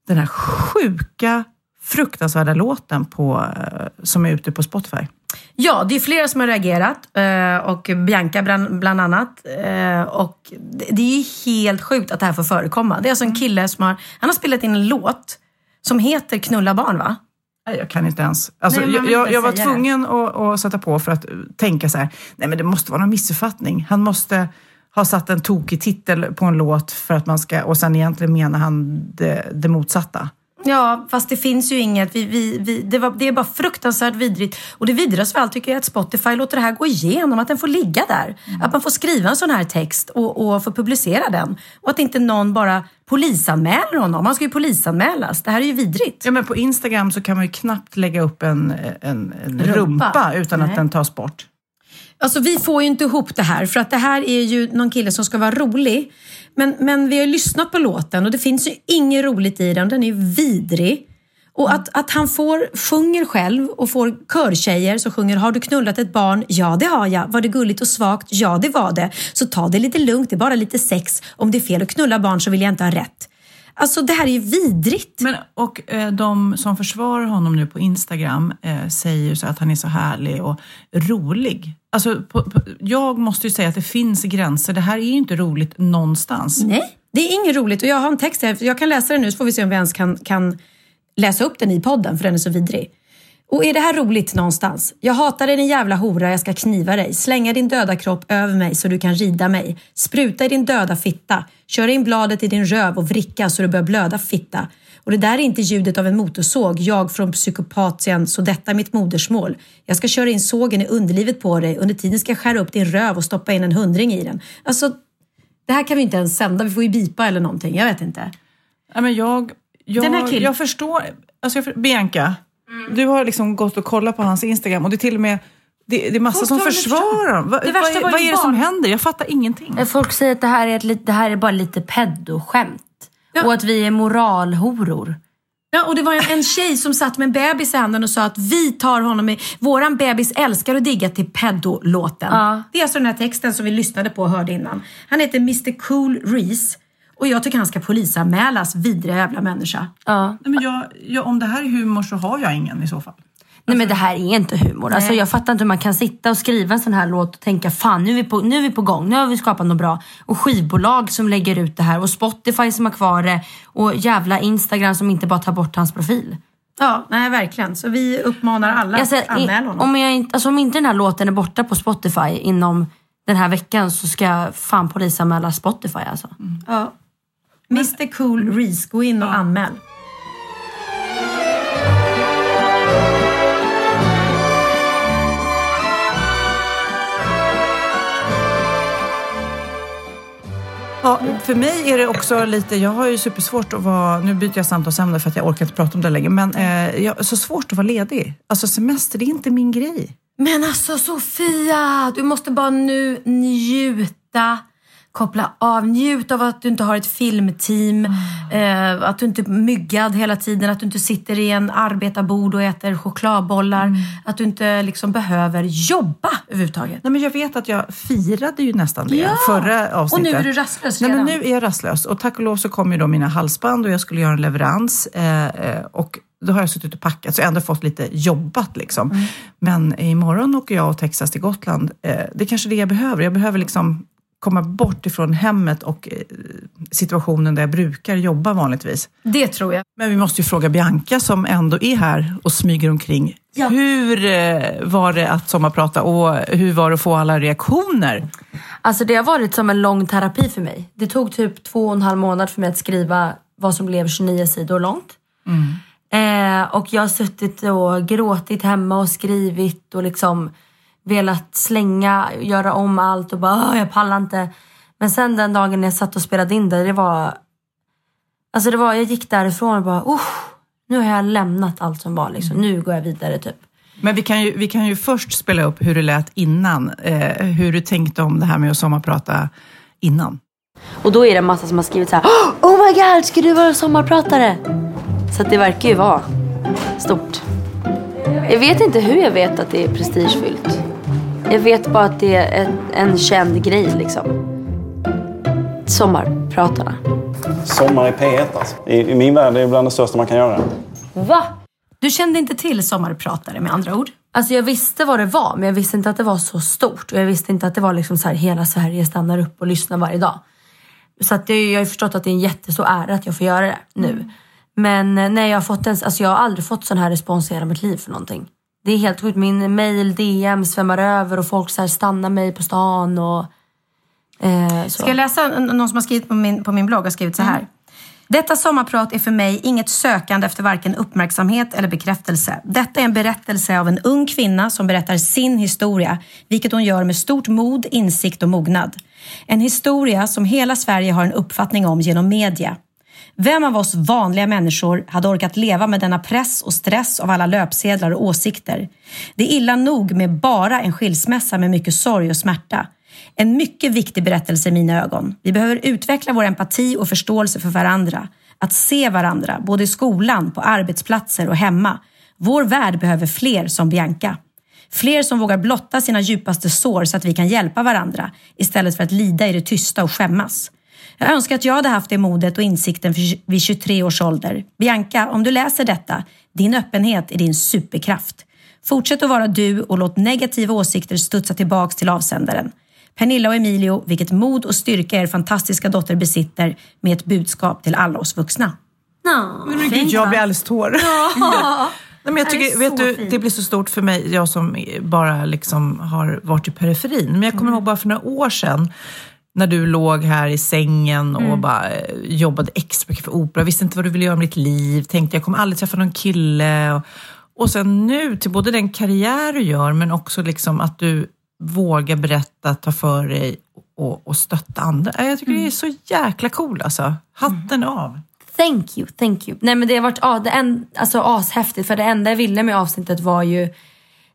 den här sjuka, fruktansvärda låten på, eh, som är ute på Spotify. Ja, det är flera som har reagerat eh, och Bianca bland, annat. Eh, Och det det är helt sjukt att det här får förekomma. Det är alltså en kille som har, han har spelat in en låt som heter Knulla barn va? Jag kan inte ens. Alltså, Nej, jag, jag, jag var tvungen att, att sätta på för att tänka så här, nej men det måste vara någon missuppfattning. Han måste ha satt en tokig titel på en låt för att man ska, och sen egentligen menar han det, det motsatta. Ja, fast det finns ju inget. Vi, vi, vi, det, var, det är bara fruktansvärt vidrigt. Och det vidrigaste av allt tycker jag är att Spotify låter det här gå igenom, att den får ligga där. Att man får skriva en sån här text och, och få publicera den. Och att inte någon bara polisanmäler honom. Han ska ju polisanmälas. Det här är ju vidrigt. Ja, men på Instagram så kan man ju knappt lägga upp en, en, en rumpa. Rumpa. utan Nej. att den tas bort. Alltså vi får ju inte ihop det här för att det här är ju någon kille som ska vara rolig. Men, men vi har ju lyssnat på låten och det finns ju inget roligt i den. Den är ju vidrig. Och att, att han får, sjunger själv och får körtjejer som sjunger Har du knullat ett barn? Ja, det har jag. Var det gulligt och svagt? Ja, det var det. Så ta det lite lugnt, det är bara lite sex. Om det är fel att knulla barn så vill jag inte ha rätt. Alltså det här är ju vidrigt. Men, och eh, de som försvarar honom nu på Instagram eh, säger ju så att han är så härlig och rolig. Alltså, på, på, jag måste ju säga att det finns gränser. Det här är ju inte roligt någonstans. Nej, det är inget roligt. Och jag har en text här, jag kan läsa den nu så får vi se om vi ens kan, kan läsa upp den i podden för den är så vidrig. Och är det här roligt någonstans? Jag hatar dig din jävla hora, jag ska kniva dig. Slänga din döda kropp över mig så du kan rida mig. Spruta i din döda fitta. Köra in bladet i din röv och vricka så du börjar blöda fitta. Och det där är inte ljudet av en motorsåg, jag från psykopatien, så detta är mitt modersmål. Jag ska köra in sågen i underlivet på dig, under tiden ska jag skära upp din röv och stoppa in en hundring i den. Alltså, det här kan vi inte ens sända, vi får ju bipa eller någonting, jag vet inte. Ja, men jag, jag, Den här killen- jag förstår. Alltså jag, Bianca, du har liksom gått och kollat på hans Instagram och det är till och med det, det är massa Folk som försvarar honom. Va, vad, är det som händer? Jag fattar ingenting. Folk säger att det här är, ett, det här är bara lite pedoskämt. Ja. Och att vi är moralhoror. Ja, och det var en, tjej som satt med en bebis i handen och sa att vi tar honom i... Våran bebis älskar att digga till peddolåten. Ja. Det är alltså den här texten som vi lyssnade på och hörde innan. Han heter Mr Cool Reese. Och jag tycker han ska polisanmälas, vidriga jävla människa. Ja. Nej, men jag, jag, om det här är humor så har jag ingen i så fall. Nej men det här är inte humor. Alltså, jag fattar inte hur man kan sitta och skriva en sån här låt och tänka fan nu är, vi på, nu är vi på gång, nu har vi skapat något bra. Och skivbolag som lägger ut det här och Spotify som har kvar det och jävla Instagram som inte bara tar bort hans profil. Ja, nej verkligen. Så vi uppmanar alla Jag att anmäla honom. om, jag inte, alltså, om inte den här låten är borta på Spotify inom den här veckan så ska jag fan polisanmäla Spotify alltså. Ja. Mr Cool Reese, gå in och anmäl. Ja, för mig är det också lite, jag har ju supersvårt att vara, nu byter jag samtalsämne för att jag orkar inte prata om det längre, men eh, jag så svårt att vara ledig. Alltså semester, det är inte min grej. Men alltså Sofia, du måste bara nu njuta. Koppla av, njut av att du inte har ett filmteam, eh, att du inte är myggad hela tiden, att du inte sitter i en arbetarbord och äter chokladbollar, att du inte liksom behöver jobba överhuvudtaget. Nej, men jag vet att jag firade ju nästan det Ja! förra avsnittet. Och nu är du rastlös Nej, men redan. nu är jag rastlös och tack och lov så kom ju då mina halsband och jag skulle göra en leverans eh, eh, och då har jag suttit och packat så jag har ändå fått lite jobbat liksom. Mm. Men imorgon åker jag och Texas till Gotland. Eh, det är kanske det jag behöver. Jag behöver liksom komma bort ifrån hemmet och eh, situationen där jag brukar jobba vanligtvis. Det tror jag. Men vi måste ju fråga Bianca som ändå är här och smyger omkring. Hur eh, var det att sommarprata och hur var det att få alla reaktioner? Alltså det har varit som en lång terapi för mig. Det tog typ två och en halv månad för mig att skriva vad som blev 29 sidor långt. Eh, och jag har suttit och gråtit hemma och skrivit och liksom velat slänga, göra om allt och bara "Åh, jag pallar inte. Men sen den dagen jag satt och spelade in det, det var... Alltså det var, jag gick därifrån och bara, oh, nu har jag lämnat allt som var liksom. Nu går jag vidare typ. Men vi kan, ju, vi kan ju först spela upp hur det lät innan. Eh, hur du tänkte om det här med att sommarprata innan. Och då är det en massa som har skrivit så här: Oh my god, ska du vara sommarpratare? Så att det verkar ju vara stort. Jag vet inte hur jag vet att det är prestigefyllt. Jag vet bara att det är ett, en känd grej liksom. Sommarpratarna. Sommar i P1 alltså. I, I min värld är det bland det största man kan göra. Va? Du kände inte till sommarpratare med andra ord? Alltså jag visste vad det var, men jag visste inte att det var så stort. Och jag visste inte att det var liksom så här, hela Sverige stannar upp och lyssnar varje dag. Så att det, jag har ju förstått att det är en jättestor ära att jag får göra det nu. Men eh, nej, jag har, fått en, alltså jag har aldrig fått sån här respons i hela mitt liv för någonting. Det är helt sjukt. Min mail, DM svämmar över och folk så här stannar mig på stan. Och, eh, så. Ska jag läsa någon som har skrivit på min, på min blogg har skrivit så här. Detta sommarprat är för mig inget sökande efter varken uppmärksamhet eller bekräftelse. Detta är en berättelse av en ung kvinna som berättar sin historia, vilket hon gör med stort mod, insikt och mognad. En historia som hela Sverige har en uppfattning om genom media. Vem av oss vanliga människor hade orkat leva med denna press och stress av alla löpsedlar och åsikter? Det är illa nog med bara en skilsmässa med mycket sorg och smärta. En mycket viktig berättelse i mina ögon. Vi behöver utveckla vår empati och förståelse för varandra. Att se varandra, både i skolan, på arbetsplatser och hemma. Vår värld behöver fler som Bianca. Fler som vågar blotta sina djupaste sår så att vi kan hjälpa varandra istället för att lida i det tysta och skämmas. Jag önskar att jag hade haft det modet och insikten för- vid 23 års ålder. Bianca, om du läser detta, din öppenhet är din superkraft. Fortsätt att vara du och låt negativa åsikter studsa tillbaks till avsändaren. Pernilla och Emilio, vilket mod och styrka er fantastiska dotter besitter med ett budskap till alla oss vuxna. Men gud, jag blir alldeles tårig. Nej, men jag tycker, vet du, fint. det blir så stort för mig, jag som bara liksom har varit i periferin. Men jag kommer ihåg bara för några år sedan när du låg här i sängen och bara eh, jobbade extra mycket för opera, visste inte vad du ville göra med ditt liv, tänkte jag kommer aldrig träffa någon kille. Och, och sen nu till både den karriär du gör men också liksom att du vågar berätta, ta för dig och, och stötta andra. Jag tycker det är så jäkla cool alltså. Hatten av. Thank you, thank you. Nej men det har varit ja, det en, alltså, ashäftigt för det enda jag ville med avsnittet var ju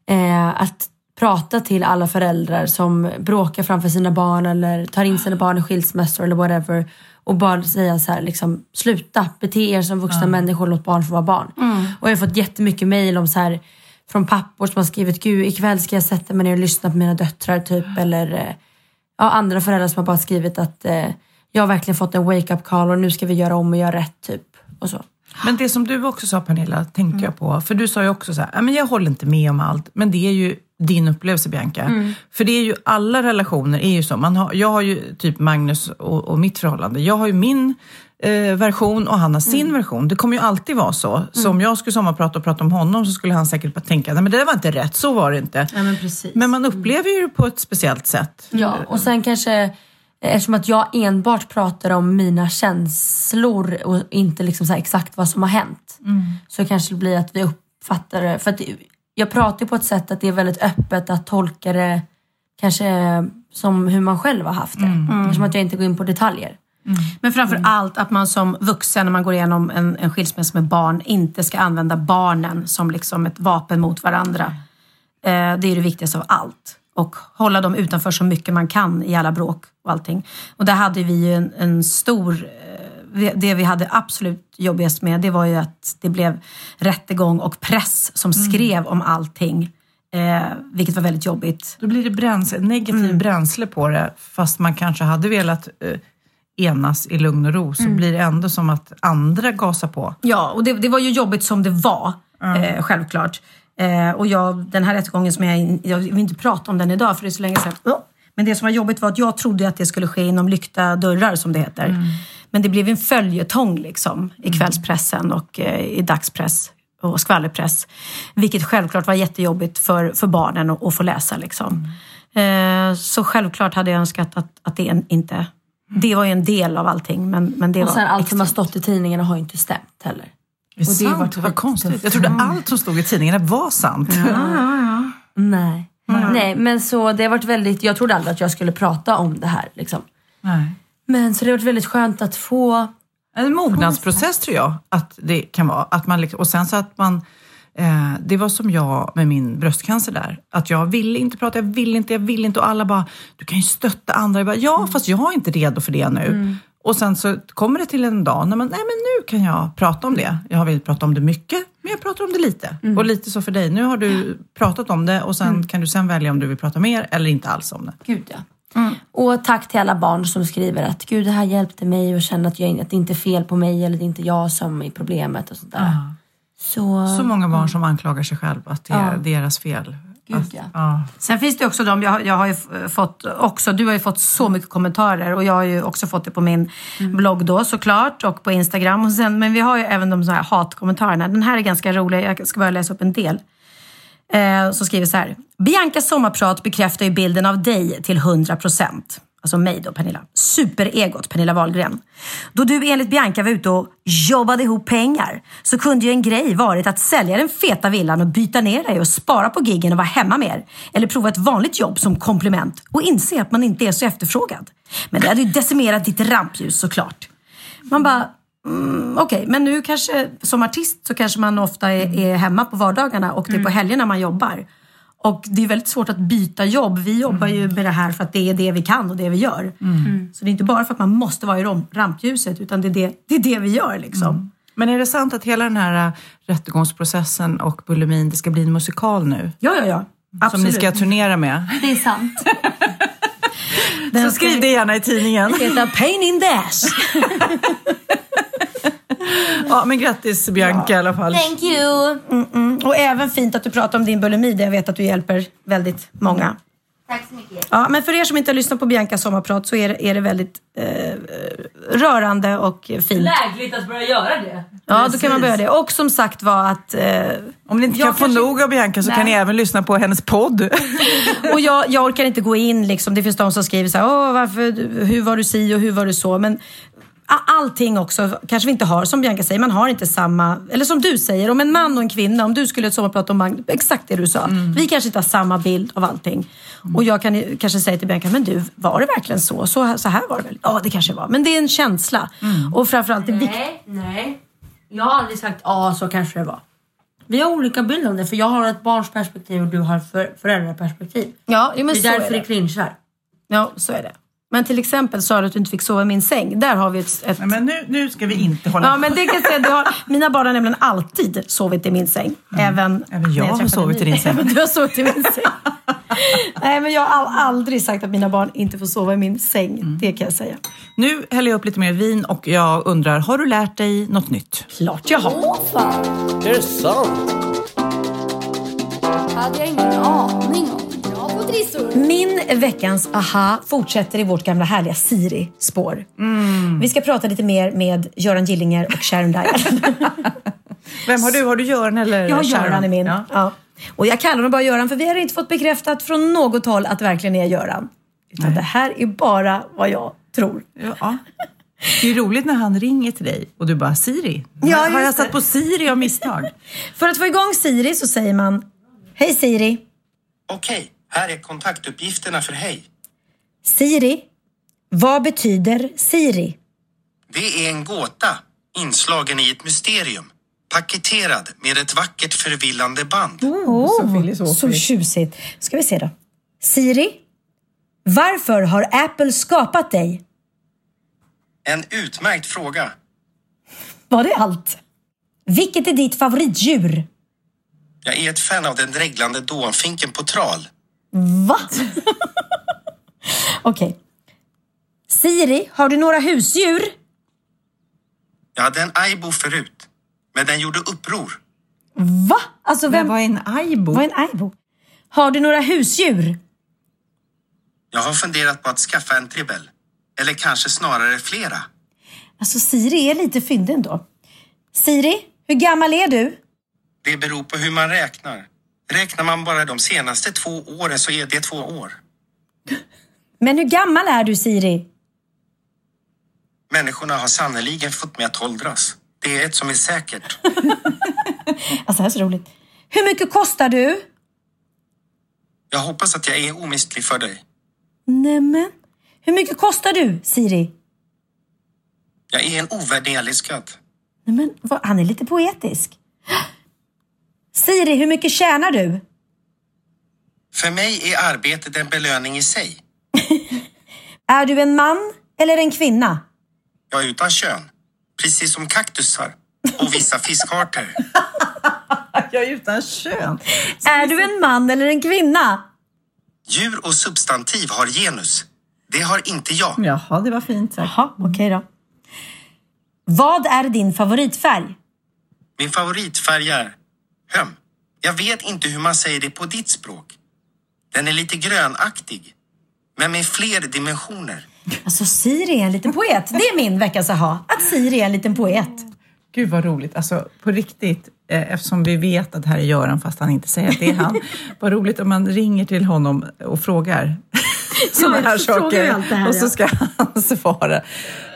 eh, att prata till alla föräldrar som bråkar framför sina barn eller tar in sina barn i skilsmässor eller whatever. Och bara säga så här, liksom, sluta bete er som vuxna människor, låt barn få vara barn. Och jag har fått jättemycket mejl om så här från pappor som har skrivit, gud ikväll ska jag sätta mig ner och lyssna på mina döttrar typ. Eller eh, ja, andra föräldrar som har bara skrivit att eh, jag har verkligen fått en wake-up call och nu ska vi göra om och göra rätt typ. Och så. Men det som du också sa Pernilla, tänkte jag på. För du sa ju också så här, "Ja, men jag håller inte med om allt. Men det är ju din upplevelse Bianca. Mm. För det är ju, alla relationer är ju så. Man har, jag har ju typ Magnus och, och mitt förhållande. Jag har ju min eh, version och han har sin version. Det kommer ju alltid vara så. Så om jag skulle sommarprata och prata om honom så skulle han säkert bara tänka, nej men det där var inte rätt, så var det inte. Ja, men, precis. Men man upplever ju det på ett speciellt sätt. Ja, och sen kanske eftersom att jag enbart pratar om mina känslor och inte liksom exakt vad som har hänt. Så kanske det blir att vi uppfattar det. För att jag pratar ju på ett sätt att det är väldigt öppet att tolka det kanske som hur man själv har haft det. Eftersom att jag inte går in på detaljer. Men framför allt att man som vuxen när man går igenom en, en skilsmässa med barn inte ska använda barnen som liksom ett vapen mot varandra. Eh, det är det viktigaste av allt. Och hålla dem utanför så mycket man kan i alla bråk och allting. Och där hade vi ju en, en stor... Det vi hade absolut jobbigast med det var ju att det blev rättegång och press som skrev om allting. Eh, vilket var väldigt jobbigt. Då blir det bränsle, negativ bränsle på det. Fast man kanske hade velat eh, enas i lugn och ro. Så blir det ändå som att andra gasar på. Ja, och det, det var ju jobbigt som det var, eh, självklart. Eh, och jag, den här rättegången som jag, jag vill inte prata om den idag för det är så länge sedan. Men det som var jobbigt var att jag trodde att det skulle ske inom lyckta dörrar som det heter. Men det blev en följetong liksom i kvällspressen och eh, i dagspress och skvallerpress. Vilket självklart var jättejobbigt för, för barnen att, att få läsa. Liksom. Eh, så självklart hade jag önskat att, att det inte... Det var ju en del av allting men, men det Och var sen allt som har stått i tidningarna har ju inte stämt heller. Det är Och det sant, varit vad konstigt. Jag trodde allt som stod i tidningarna var sant. Nej. Nej, men så det har varit väldigt, jag trodde aldrig att jag skulle prata om det här liksom. Nej. Men så det har varit väldigt skönt att få En mognadsprocess tror jag att det kan vara. Att man liksom, och sen så att man, eh, det var som jag med min bröstcancer där. Att jag ville inte prata, jag ville inte, jag ville inte. Och alla bara, du kan ju stötta andra. Jag bara, ja, fast jag är inte redo för det nu. Och sen så kommer det till en dag när man, nej men nu kan jag prata om det. Jag har velat prata om det mycket, men jag pratar om det lite. Och lite så för dig. Nu har du pratat om det och sen kan du sen välja om du vill prata mer eller inte alls om det. Gud ja. Och tack till alla barn som skriver att gud det här hjälpte mig och känna att, jag, att det inte är fel på mig eller det är inte jag som är problemet och sånt där. Så, Så många barn som anklagar sig själv att det är Ja. deras fel. Gud ja. Sen finns det också de, jag, jag har ju fått också, du har ju fått så mycket kommentarer och jag har ju också fått det på min blogg då såklart och på Instagram. Och sen, men vi har ju även de så här hatkommentarerna. Den här är ganska rolig, jag ska bara läsa upp en del. Eh, som skriver så här. Biancas sommarprat bekräftar ju bilden av dig till 100%. Alltså mig då, Pernilla. Superegot, Pernilla Wahlgren. Då du enligt Bianca var ute och jobbade ihop pengar så kunde ju en grej varit att sälja den feta villan och byta ner dig och spara på giggen och vara hemma mer. Eller prova ett vanligt jobb som komplement och inse att man inte är så efterfrågad. Men det hade ju decimerat ditt rampljus såklart. Man bara, mm, okej, men nu kanske som artist så kanske man ofta är, är hemma på vardagarna och det är på helgerna man jobbar. Och det är väldigt svårt att byta jobb. Vi jobbar ju med det här för att det är det vi kan och det vi gör. Så det är inte bara för att man måste vara i rampljuset utan det är det, det, är det vi gör liksom. Men är det sant att hela den här äh, rättegångsprocessen och bulimin, det ska bli en musikal nu? Ja, ja, ja. Som ni Absolut. ska turnera med? Det är sant. Så skriv det gärna i tidningen. Det heter Pain in the ass. Ja, men grattis Bianca i alla fall. Thank you. Mm. Och även fint att du pratar om din bulimi där jag vet att du hjälper väldigt många. Tack så mycket. Ja, men för er som inte har lyssnat på Biancas sommarprat så är det, är det väldigt eh, rörande och fint. Lägligt att börja göra det. Ja, då kan man börja det. Och som sagt var att... Eh, Om ni inte kan få kanske- nog av Bianca så kan Nej. ni även lyssna på hennes podd. Och jag, jag orkar inte gå in liksom. Det finns de som skriver så här, Åh, varför, hur var du si och hur var du så? Men allting också kanske vi inte har, som Bianca säger, man har inte samma, eller som du säger, om en man och en kvinna, om du skulle ett sommarprat om Magn- exakt det du sa. Vi kanske inte har samma bild av allting. Och jag kan kanske säga till Bianca, men du, var det verkligen så? Så, här- så här var det väl? Ja, det kanske var. Men det är en känsla. Och framförallt det viktiga. Nej, nej. Jag har aldrig sagt ja, så kanske det var. Vi har olika bilder om det, för jag har ett barns perspektiv och du har för, föräldraperspektiv. Ja, men det är så därför är det. det clinchar. Ja, så är det. Men till exempel sa du att du inte fick sova i min säng. Där har vi ett... ett... Men nu, nu ska vi inte hålla Ja, men det kan jag säga. Du har, mina barn har nämligen alltid sovit i min säng. Även, Mm. Även jag när har sovit i din säng. Även du har sovit i min säng. Nej, men jag har aldrig sagt att mina barn inte får sova i min säng. Mm. Det kan jag säga. Nu häller jag upp lite mer vin och jag undrar, har du lärt dig något nytt? Klart jag har. Är det sant? hade jag ingen aning Min veckans aha fortsätter i vårt gamla härliga Siri-spår. Mm. Vi ska prata lite mer med Göran Gillinger och Sharon Dyer. Vem har du? Har du Göran eller Jag har Sharon? Göran i min. Ja. Ja. Och jag kallar honom bara Göran för vi har inte fått bekräftat från något håll att det verkligen är Göran. Utan det här är bara vad jag tror. Ja. Det är roligt när han ringer till dig och du bara Siri. Ja, har jag satt på Siri av misstag? För att få igång Siri så säger man Hej Siri. Okej, här är kontaktuppgifterna för Hej. Siri. Vad betyder Siri? Det är en gåta, inslagen i ett mysterium. Paketerad med ett vackert förvillande band. Oh, så tjusigt. Ska vi se då. Siri. Varför har Apple skapat dig? En utmärkt fråga. Var det allt? Vilket är ditt favoritdjur? Jag är ett fan av den dreglande dånfinken på tral. Va? Okej. Siri, har du några husdjur? Jag hade en aibo förut, men den gjorde uppror. Va? Alltså vem? Vad är en aibo? Vad är en aibo? Har du några husdjur? Jag har funderat på att skaffa en tribbel. Eller kanske snarare flera. Alltså Siri är lite fyndig ändå. Siri, hur gammal är du? Det beror på hur man räknar. Räknar man bara de senaste två åren så är det två år. Men hur gammal är du Siri? Människorna har sannoliken fått mig att åldras. Det är ett som är säkert. Alltså det här är så roligt. Hur mycket kostar du? Jag hoppas att jag är omistlig för dig. Nämen. Hur mycket kostar du Siri? Jag är en ovärderlig skatt. Nämen, vad, han är lite poetisk. Siri, hur mycket tjänar du? För mig är arbetet en belöning i sig. Är du en man eller en kvinna? Jag är utan kön. Precis som kaktusar och vissa fiskarter. Jag är utan kön. Är du en man eller en kvinna? Djur och substantiv har genus. Det har inte jag. Jaha, det var fint sagt. Jaha, okej då. Vad är din favoritfärg? Min favoritfärg är... Höm. Jag vet inte hur man säger det på ditt språk. Den är lite grönaktig, men med fler dimensioner. Alltså Siri är en liten poet. Det är min veckas aha. Att Siri är en liten poet. Gud vad roligt. Alltså på riktigt, eh, eftersom vi vet att det här är Göran fast han inte säger att det är han. vad roligt om man ringer till honom och frågar sådana här saker. här, och så ja. ska han svara.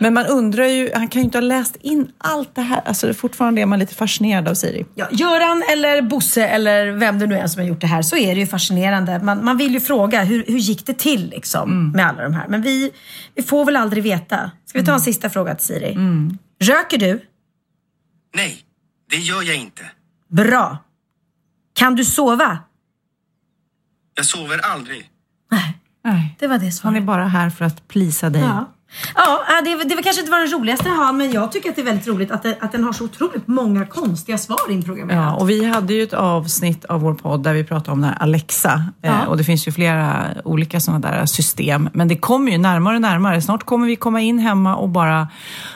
Men man undrar ju, han kan ju inte ha läst in allt det här. Alltså fortfarande är man lite fascinerad av Siri. Ja, Göran eller Bosse eller vem det nu är som har gjort det här så är det ju fascinerande. Man, man vill ju fråga hur, hur gick det till liksom, med alla de här. Men vi, vi får väl aldrig veta. Ska vi ta en sista fråga till Siri? Röker du? Nej, det gör jag inte. Bra. Kan du sova? Jag sover aldrig. Nej, Det var det svaret. han är bara här för att plisa dig. Ja. Ja, äh, det, det var kanske inte var den roligaste han, men jag tycker att det är väldigt roligt att, det, att den har så otroligt många konstiga svar inprogrammerade. Ja, och vi hade ju ett avsnitt av vår podd där vi pratade om den här Alexa. Ja. Eh, och det finns ju flera olika sådana där system. Men det kommer ju närmare och närmare. Snart kommer vi komma in hemma och bara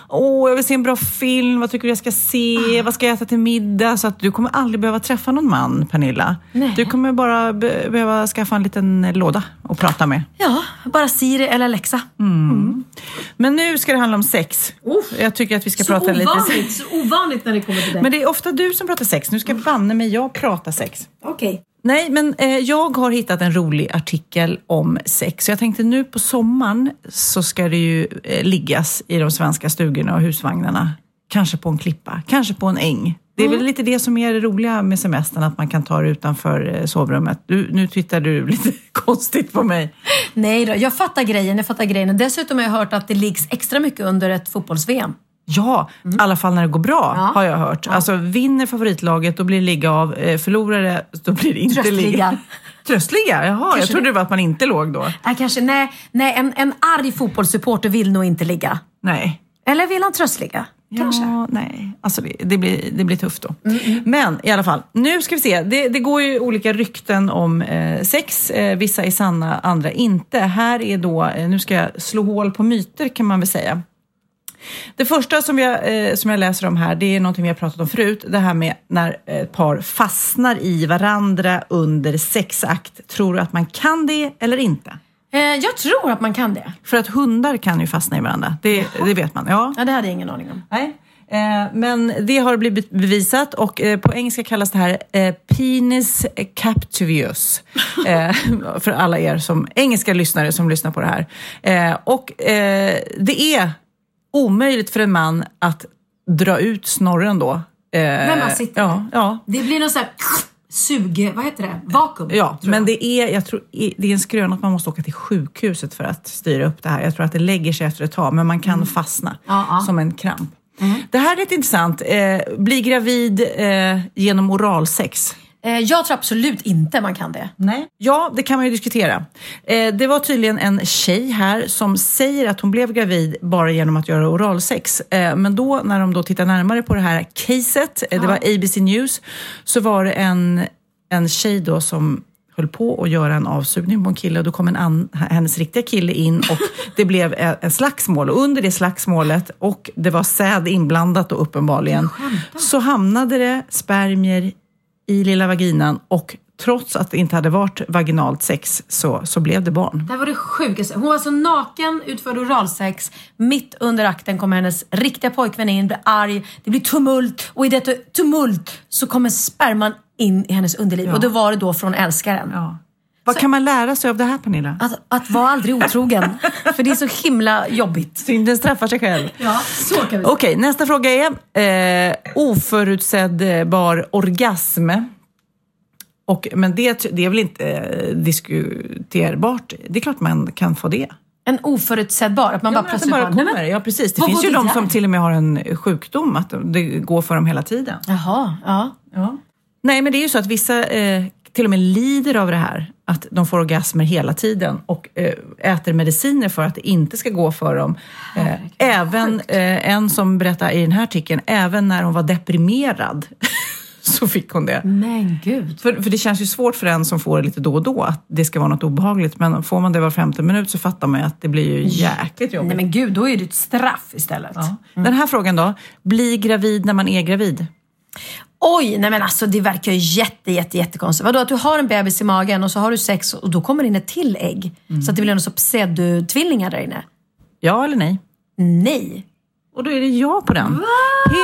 Åh, jag vill se en bra film. Vad tycker du jag ska se? Vad ska jag äta till middag? Så att du kommer aldrig behöva träffa någon man, Pernilla. Nej. Du kommer bara be- behöva skaffa en liten låda och prata med. Ja, bara Siri eller Alexa. Men nu ska det handla om sex. Jag tycker att vi ska Så prata lite ovanligt, så ovanligt när det kommer till dig. Men det är ofta du som pratar sex. Nu ska banne mig jag prata sex. Okej. Nej, men eh, jag har hittat en rolig artikel om sex. Så jag tänkte nu på sommaren så ska det ju eh, liggas i de svenska stugorna och husvagnarna. Kanske på en klippa, kanske på en äng. Det är väl lite det som är det roliga med semestern, att man kan ta det utanför eh, sovrummet. Du, nu tittar du lite konstigt på mig. Nej då, jag fattar grejen. Jag fattar grejen. Dessutom har jag hört att det liggs extra mycket under ett fotbolls-VM. Ja, i alla fall när det går bra Ja. har jag hört. Alltså vinner favoritlaget då blir det ligga av, eh, förlorar det då blir det inte Tröstliga. ligga. Tröstliga? Jaha, jag Kanske trodde det. det var att man inte låg då. Nej, kanske, nej, nej en, en arg fotbollssupporter vill nog inte ligga. Nej. Eller vill han tröstligga? Kanske. Ja, nej. Alltså det, det, blir, det blir tufft då. Men i alla fall, nu ska vi se. Det, det går ju olika rykten om eh, sex. Eh, vissa är sanna, andra inte. Här är då, eh, nu ska jag slå hål på myter kan man väl säga. Det första som jag, eh, som jag läser om här, det är någonting vi har pratat om förut. Det här med när ett par fastnar i varandra under sexakt. Tror du att man kan det eller inte? Eh, jag tror att man kan det. För att hundar kan ju fastna i varandra. Det, det vet man. Ja. Ja, det hade jag ingen aning om. Nej. Eh, men det har blivit bevisat och eh, på engelska kallas det här penis captivius. För alla er som engelska lyssnare som lyssnar på det här. Och det är omöjligt för en man att dra ut snorren då. När man sitter ja, ja. Det blir någon sån här sug... Vad heter det? Vakuum. Ja, men det är, jag tror, det är en skrön att man måste åka till sjukhuset för att styra upp det här. Jag tror att det lägger sig efter ett tag, men man kan fastna Mm. Ja, ja. som en kramp. Det här är lite intressant. Eh, bli gravid eh, genom oralsex. Eh, jag tror absolut inte man kan det. Nej. Ja, det kan man ju diskutera. Eh, det var tydligen en tjej här som säger att hon blev gravid bara genom att göra oralsex. Eh, men då, när de då tittar närmare på det här caset, eh, det var ABC News, så var det en, en tjej då som höll på att göra en avsugning på en kille och då kom en an, hennes riktiga kille in och det blev en, en slagsmål. Och under det slagsmålet, och det var säd inblandat då uppenbarligen, så hamnade det spermier i lilla vaginan och trots att det inte hade varit vaginalt sex så, så blev det barn. Det här var det sjukaste. Hon var så naken, utförde oralsex. Mitt under akten kommer hennes riktiga pojkvän in, blir arg. Det blir tumult och i detta tumult så kommer sperman in i hennes underliv. Ja. Och då var det då från älskaren. Ja. Vad kan man lära sig av det här Pernilla? Att, att vara aldrig otrogen. För det är så himla jobbigt. Synden straffar sig själv. Ja, så kan vi Okej, nästa fråga är eh, oförutsägbar orgasm. Och, men det, det är väl inte eh, diskuterbart? Det är klart man kan få det. En oförutsägbar, att man bara att det plötsligt bara bara, nej, men- kommer. Ja, precis. Det Vad finns ju de där? som till och med har en sjukdom, att det går för dem hela tiden. Jaha, ja. Ja. Nej, men det är ju så att vissa eh, till och med lider av det här, att de får orgasmer hela tiden och eh, äter mediciner för att det inte ska gå för dem. Eh, även eh, en som berättar i den här artikeln, även när hon var deprimerad så fick hon det. Men gud. För, för det känns ju svårt för en som får det lite då och då att det ska vara något obehagligt. Men får man det var femte minut så fattar man ju att det blir ju jäkligt jobbigt. Nej men gud, då är det ett straff istället. Ja. Den här frågan då, bli gravid när man är gravid? Oj, nej men alltså det verkar ju jätte, jätte, jättekonstigt. Vadå att du har en bebis i magen och så har du sex och då kommer det in ett till ägg? Så att det blir någon sorts pseudo-tvillingar där inne? Ja eller nej? Nej. Och då är det ja på den.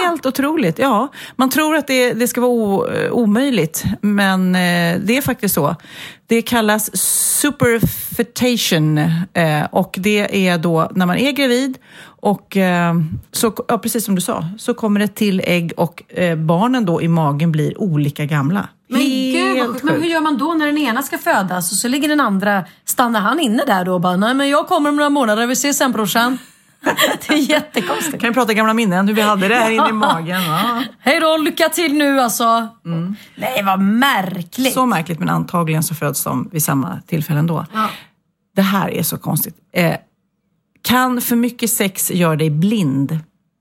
Helt otroligt. Ja, man tror att det, det ska vara o, omöjligt, men eh, det är faktiskt så. Det kallas superfetation eh, och det är då när man är gravid och eh, så, ja, precis som du sa, så kommer det till ägg och eh, barnen då i magen blir olika gamla. Men gud sjukt. Men hur gör man då när den ena ska födas och så ligger den andra, stannar han inne där då och bara, nej men jag kommer om några månader, vi ses sen brorsan. det är jättekonstigt. Kan vi prata gamla minnen, hur vi hade det här inne i magen? Ja. Hej då, lycka till nu alltså. Nej vad märkligt. Så märkligt, men antagligen så föds de vid samma tillfälle ändå. Det här är så konstigt. Eh, kan för mycket sex göra dig blind?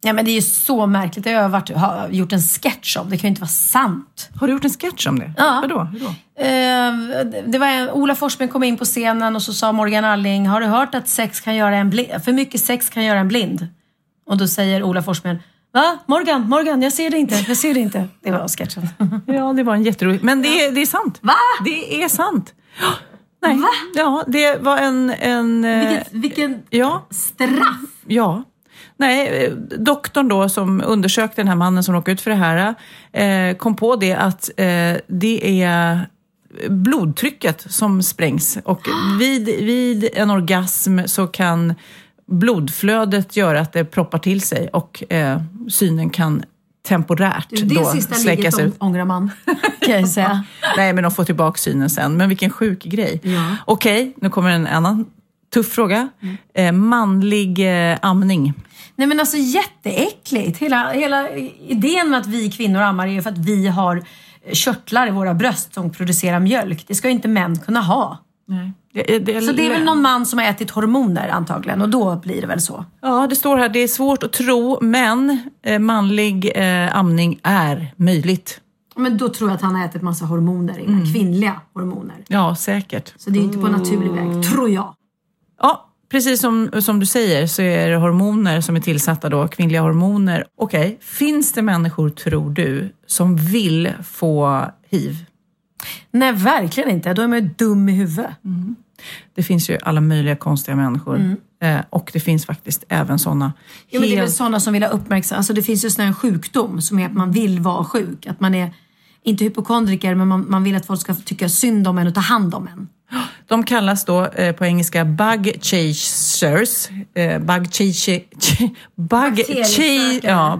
Ja men det är ju så märkligt. Det har jag varit, har gjort en sketch om. Det kan ju inte vara sant. Har du gjort en sketch om det? Ja. Vadå? Hur då? Eh, det var Ola Forsberg kom in på scenen och så sa Morgan Alling, har du hört att sex kan göra en blind? För mycket sex kan göra en blind. Och då säger Ola Forsberg, va? Morgan, Morgan, jag ser det inte, jag ser det inte. Det var sketchen. Ja, det var en jätterolig... Men det, är- det är sant. Va? Det är sant. Nej. Ja, det var en... en eh, Vilken, vilken ja, straff! ja. Nej, eh, doktorn då som undersökte den här mannen som råkade ut för det här eh, kom på det att eh, det är blodtrycket som sprängs och vid, vid en orgasm så kan blodflödet göra att det proppar till sig och eh, synen kan temporärt Du, det då sista släckas ligget ut. ång- ångrar man, kan jag säga. Nej, men de får tillbaka synen sen. Men vilken sjuk grej. Okej, nu kommer en annan tuff fråga. Eh, manlig eh, amning. Nej men alltså jätteäckligt. Hela, hela idén med att vi kvinnor ammar är ju för att vi har körtlar i våra bröst som producerar mjölk. Det ska ju inte män kunna ha. Nej. Det, det, Så det är väl någon man som har ätit hormoner antagligen och då blir det väl så. Ja, det står här, det är svårt att tro, men eh, manlig eh, amning är möjligt. Men då tror jag att han har ätit massa hormoner innan. Kvinnliga hormoner. Ja, säkert. Så det är inte på naturlig väg, tror jag. Ja, precis som, som du säger så är det hormoner som är tillsatta då, kvinnliga hormoner. Okej, finns det människor, tror du, som vill få hiv? Nej, verkligen inte. Då är man ju dum i huvudet. Det finns ju alla möjliga konstiga människor. Eh, och det finns faktiskt även sådana Ja, men det är väl sådana som vill ha uppmärksamhet. Alltså det finns ju sån här sjukdom som är att man vill vara sjuk. Att man är, inte hypokondriker, men man, man vill att folk ska tycka synd om en och ta hand om en. De kallas då eh, på engelska bug chasers. Eh, bug chase, bug chase, ja,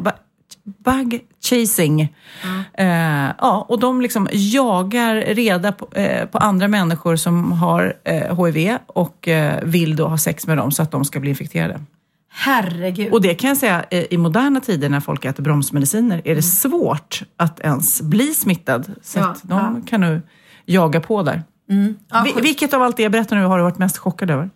chasing. Eh, ja, och de liksom jagar reda på, eh, på andra människor som har eh, HIV och eh, vill då ha sex med dem så att de ska bli infekterade. Herregud. Och det kan jag säga, i moderna tider när folk äter bromsmediciner är det svårt att ens bli smittad. Så Ja, att de kan nu jaga på där. Ja, Vi- sjukt. vilket av allt det jag berättar nu har du varit mest chockad över?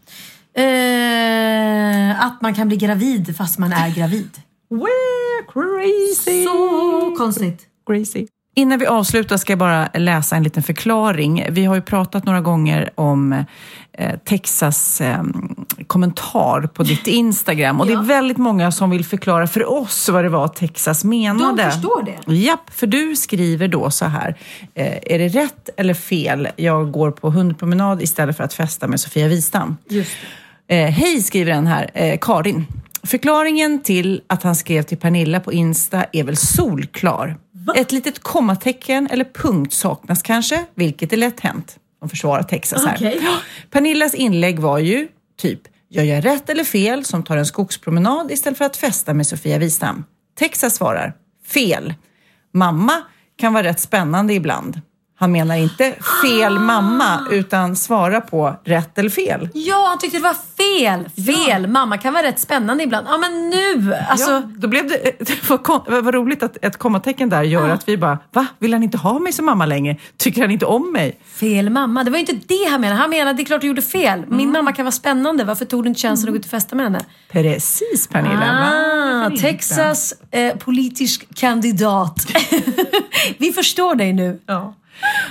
Eh, att man kan bli gravid fast man är gravid. We're crazy! Så konstigt. crazy. Innan vi avslutar ska jag bara läsa en liten förklaring. Vi har ju pratat några gånger om eh, Texas eh, kommentar på ditt Instagram och det är väldigt många som vill förklara för oss vad det var Texas menade. De förstår det. Japp, för du skriver då så här. Eh, är det rätt eller fel? Jag går på hundpromenad istället för att festa med Sofia Wistam. Just Eh, Hej, skriver den här, eh, Karin. Förklaringen till att han skrev till Pernilla på Insta är väl solklar. Ett litet kommatecken eller punkt saknas kanske, vilket är lätt hänt. De försvarar Texas här. Ja, Pernillas inlägg var ju typ, jag gör rätt eller fel som tar en skogspromenad istället för att festa med Sofia Wistam. Texas svarar, fel. Mamma kan vara rätt spännande ibland. Han menar inte fel mamma, utan svara på rätt eller fel. Ja, han tyckte det var fel. Fel. Mamma kan vara rätt spännande ibland. Ja, men nu. Alltså, ja, då blev det, det var, roligt att ett kommatecken där gör att vi bara, va? Vill han inte ha mig som mamma längre? Tycker han inte om mig? Fel mamma. Det var ju inte det han menade. Han menade det är klart du gjorde fel. Min Mm. mamma kan vara spännande. Varför tog du inte chansen att gå ut och festa med henne? Precis Pernilla. Ah? Texas eh, politisk kandidat. Vi förstår dig nu. Ja.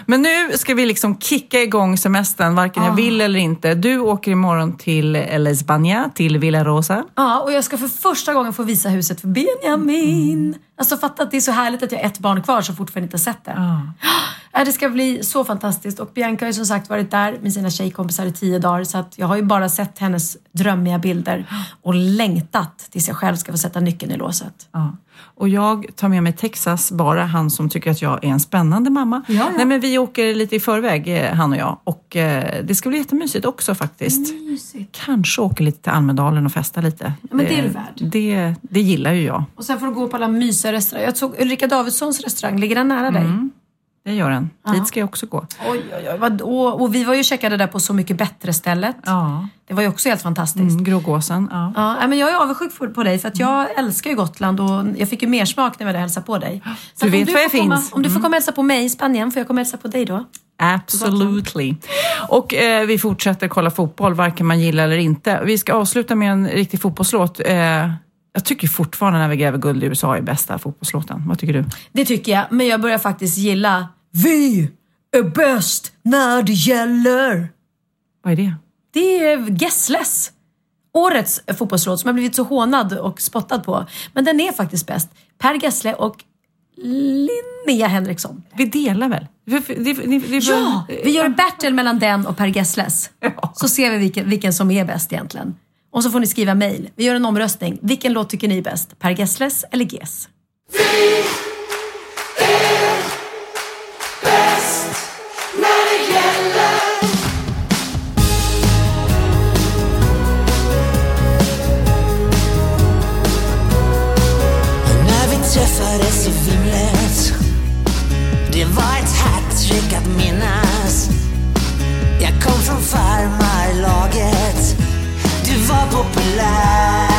Men nu ska vi liksom kicka igång semestern, varken jag vill eller inte. Du åker imorgon till La España, till Villa Rosa. Ja, och jag ska för första gången få visa huset för Benjamin. Alltså fatta att det är så härligt att jag har ett barn kvar som fortfarande inte har sett det. Ja, Det ska bli så fantastiskt och Bianca har ju som sagt varit där med sina tjejkompisar i tio dagar så att jag har ju bara sett hennes drömmiga bilder och längtat tills jag själv ska få sätta nyckeln i låset. Ja. Och jag tar med mig Texas, bara han som tycker att jag är en spännande mamma. Ja, ja. Nej, men vi åker lite i förväg, eh, han och jag. Och eh, det ska bli jättemysigt också faktiskt. Kanske åker lite till Almedalen och festa lite. Ja, men det är du värd. Det, det gillar ju jag. Och sen får du gå på alla mysiga restauranger. Jag såg Ulrika Davidssons restaurang, ligger den nära dig? Det gör den. Ja. Dit ska jag också gå. Oj, oj, oj. Vad, och, och vi var ju checkade där på Så mycket bättre-stället. Ja. Det var ju också helt fantastiskt. Mm, Grågåsen. Ja. Ja, men jag är avundsjuk på dig för att jag älskar ju Gotland och jag fick ju mer smak när jag och hälsade på dig. Så Du vet var jag komma, finns. Om du får Mm. komma och hälsa på mig i Spanien, får jag komma och hälsa på dig då? Absolutely. Och eh, vi fortsätter kolla fotboll, varken man gillar eller inte. Vi ska avsluta med en riktig fotbollslåt. Eh, jag tycker fortfarande när vi gräver guld i USA är bästa fotbollslåten. Vad tycker du? Det tycker jag, men jag börjar faktiskt gilla Vi är bäst när det gäller. Vad är det? Det är Gessles. Årets fotbollslåt som har blivit så hånad och spottad på. Men den är faktiskt bäst. Per Gessle och Linnea Henriksson. Vi delar väl? Det, det, det, Ja, vi gör en battle mellan den och Per Gessles. Så ser vi vilken, vilken som är bäst egentligen. Och så får ni skriva mejl. Vi gör en omröstning. Vilken låt tycker ni är bäst? Per Gessles eller Ges? När det gäller. När vi träffades i vimlet Det var ett hattrick att minnas Jag kom från farmarlaget var populär.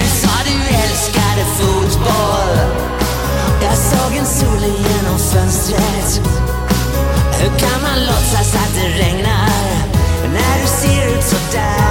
Du sa du älskade fotboll. Jag såg en sol genom fönstret. Hur kan man låtsas att det regnar? När du ser ut sådär.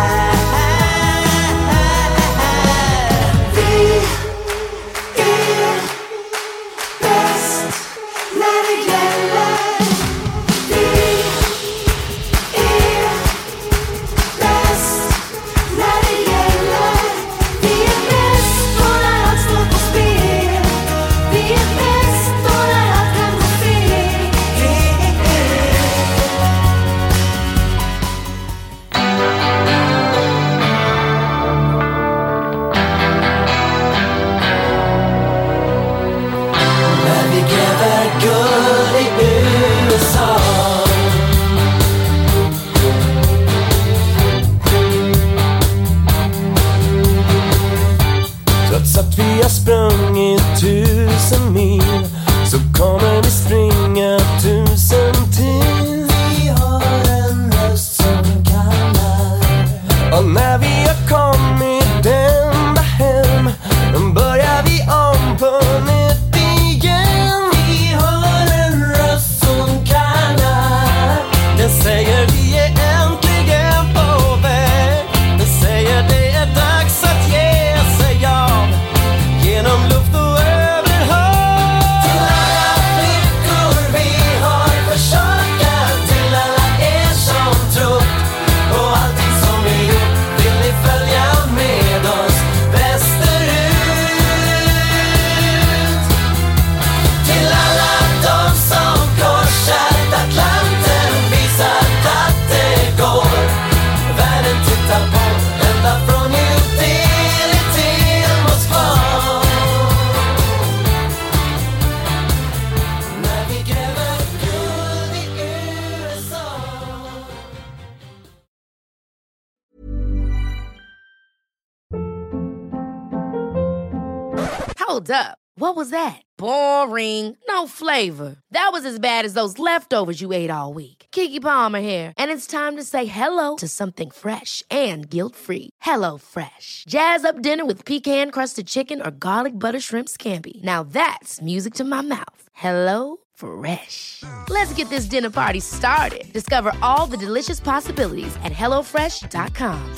As bad as those leftovers you ate all week. Kiki Palmer here, and it's time to say hello to something fresh and guilt-free. Hello Fresh. Jazz up dinner with pecan-crusted chicken or garlic butter shrimp scampi. Now that's music to my mouth. Hello Fresh. Let's get this dinner party started. Discover all the delicious possibilities at hellofresh.com.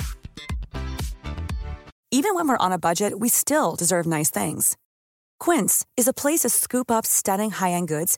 Even when we're on a budget, we still deserve nice things. Quince is a place to scoop up stunning high-end goods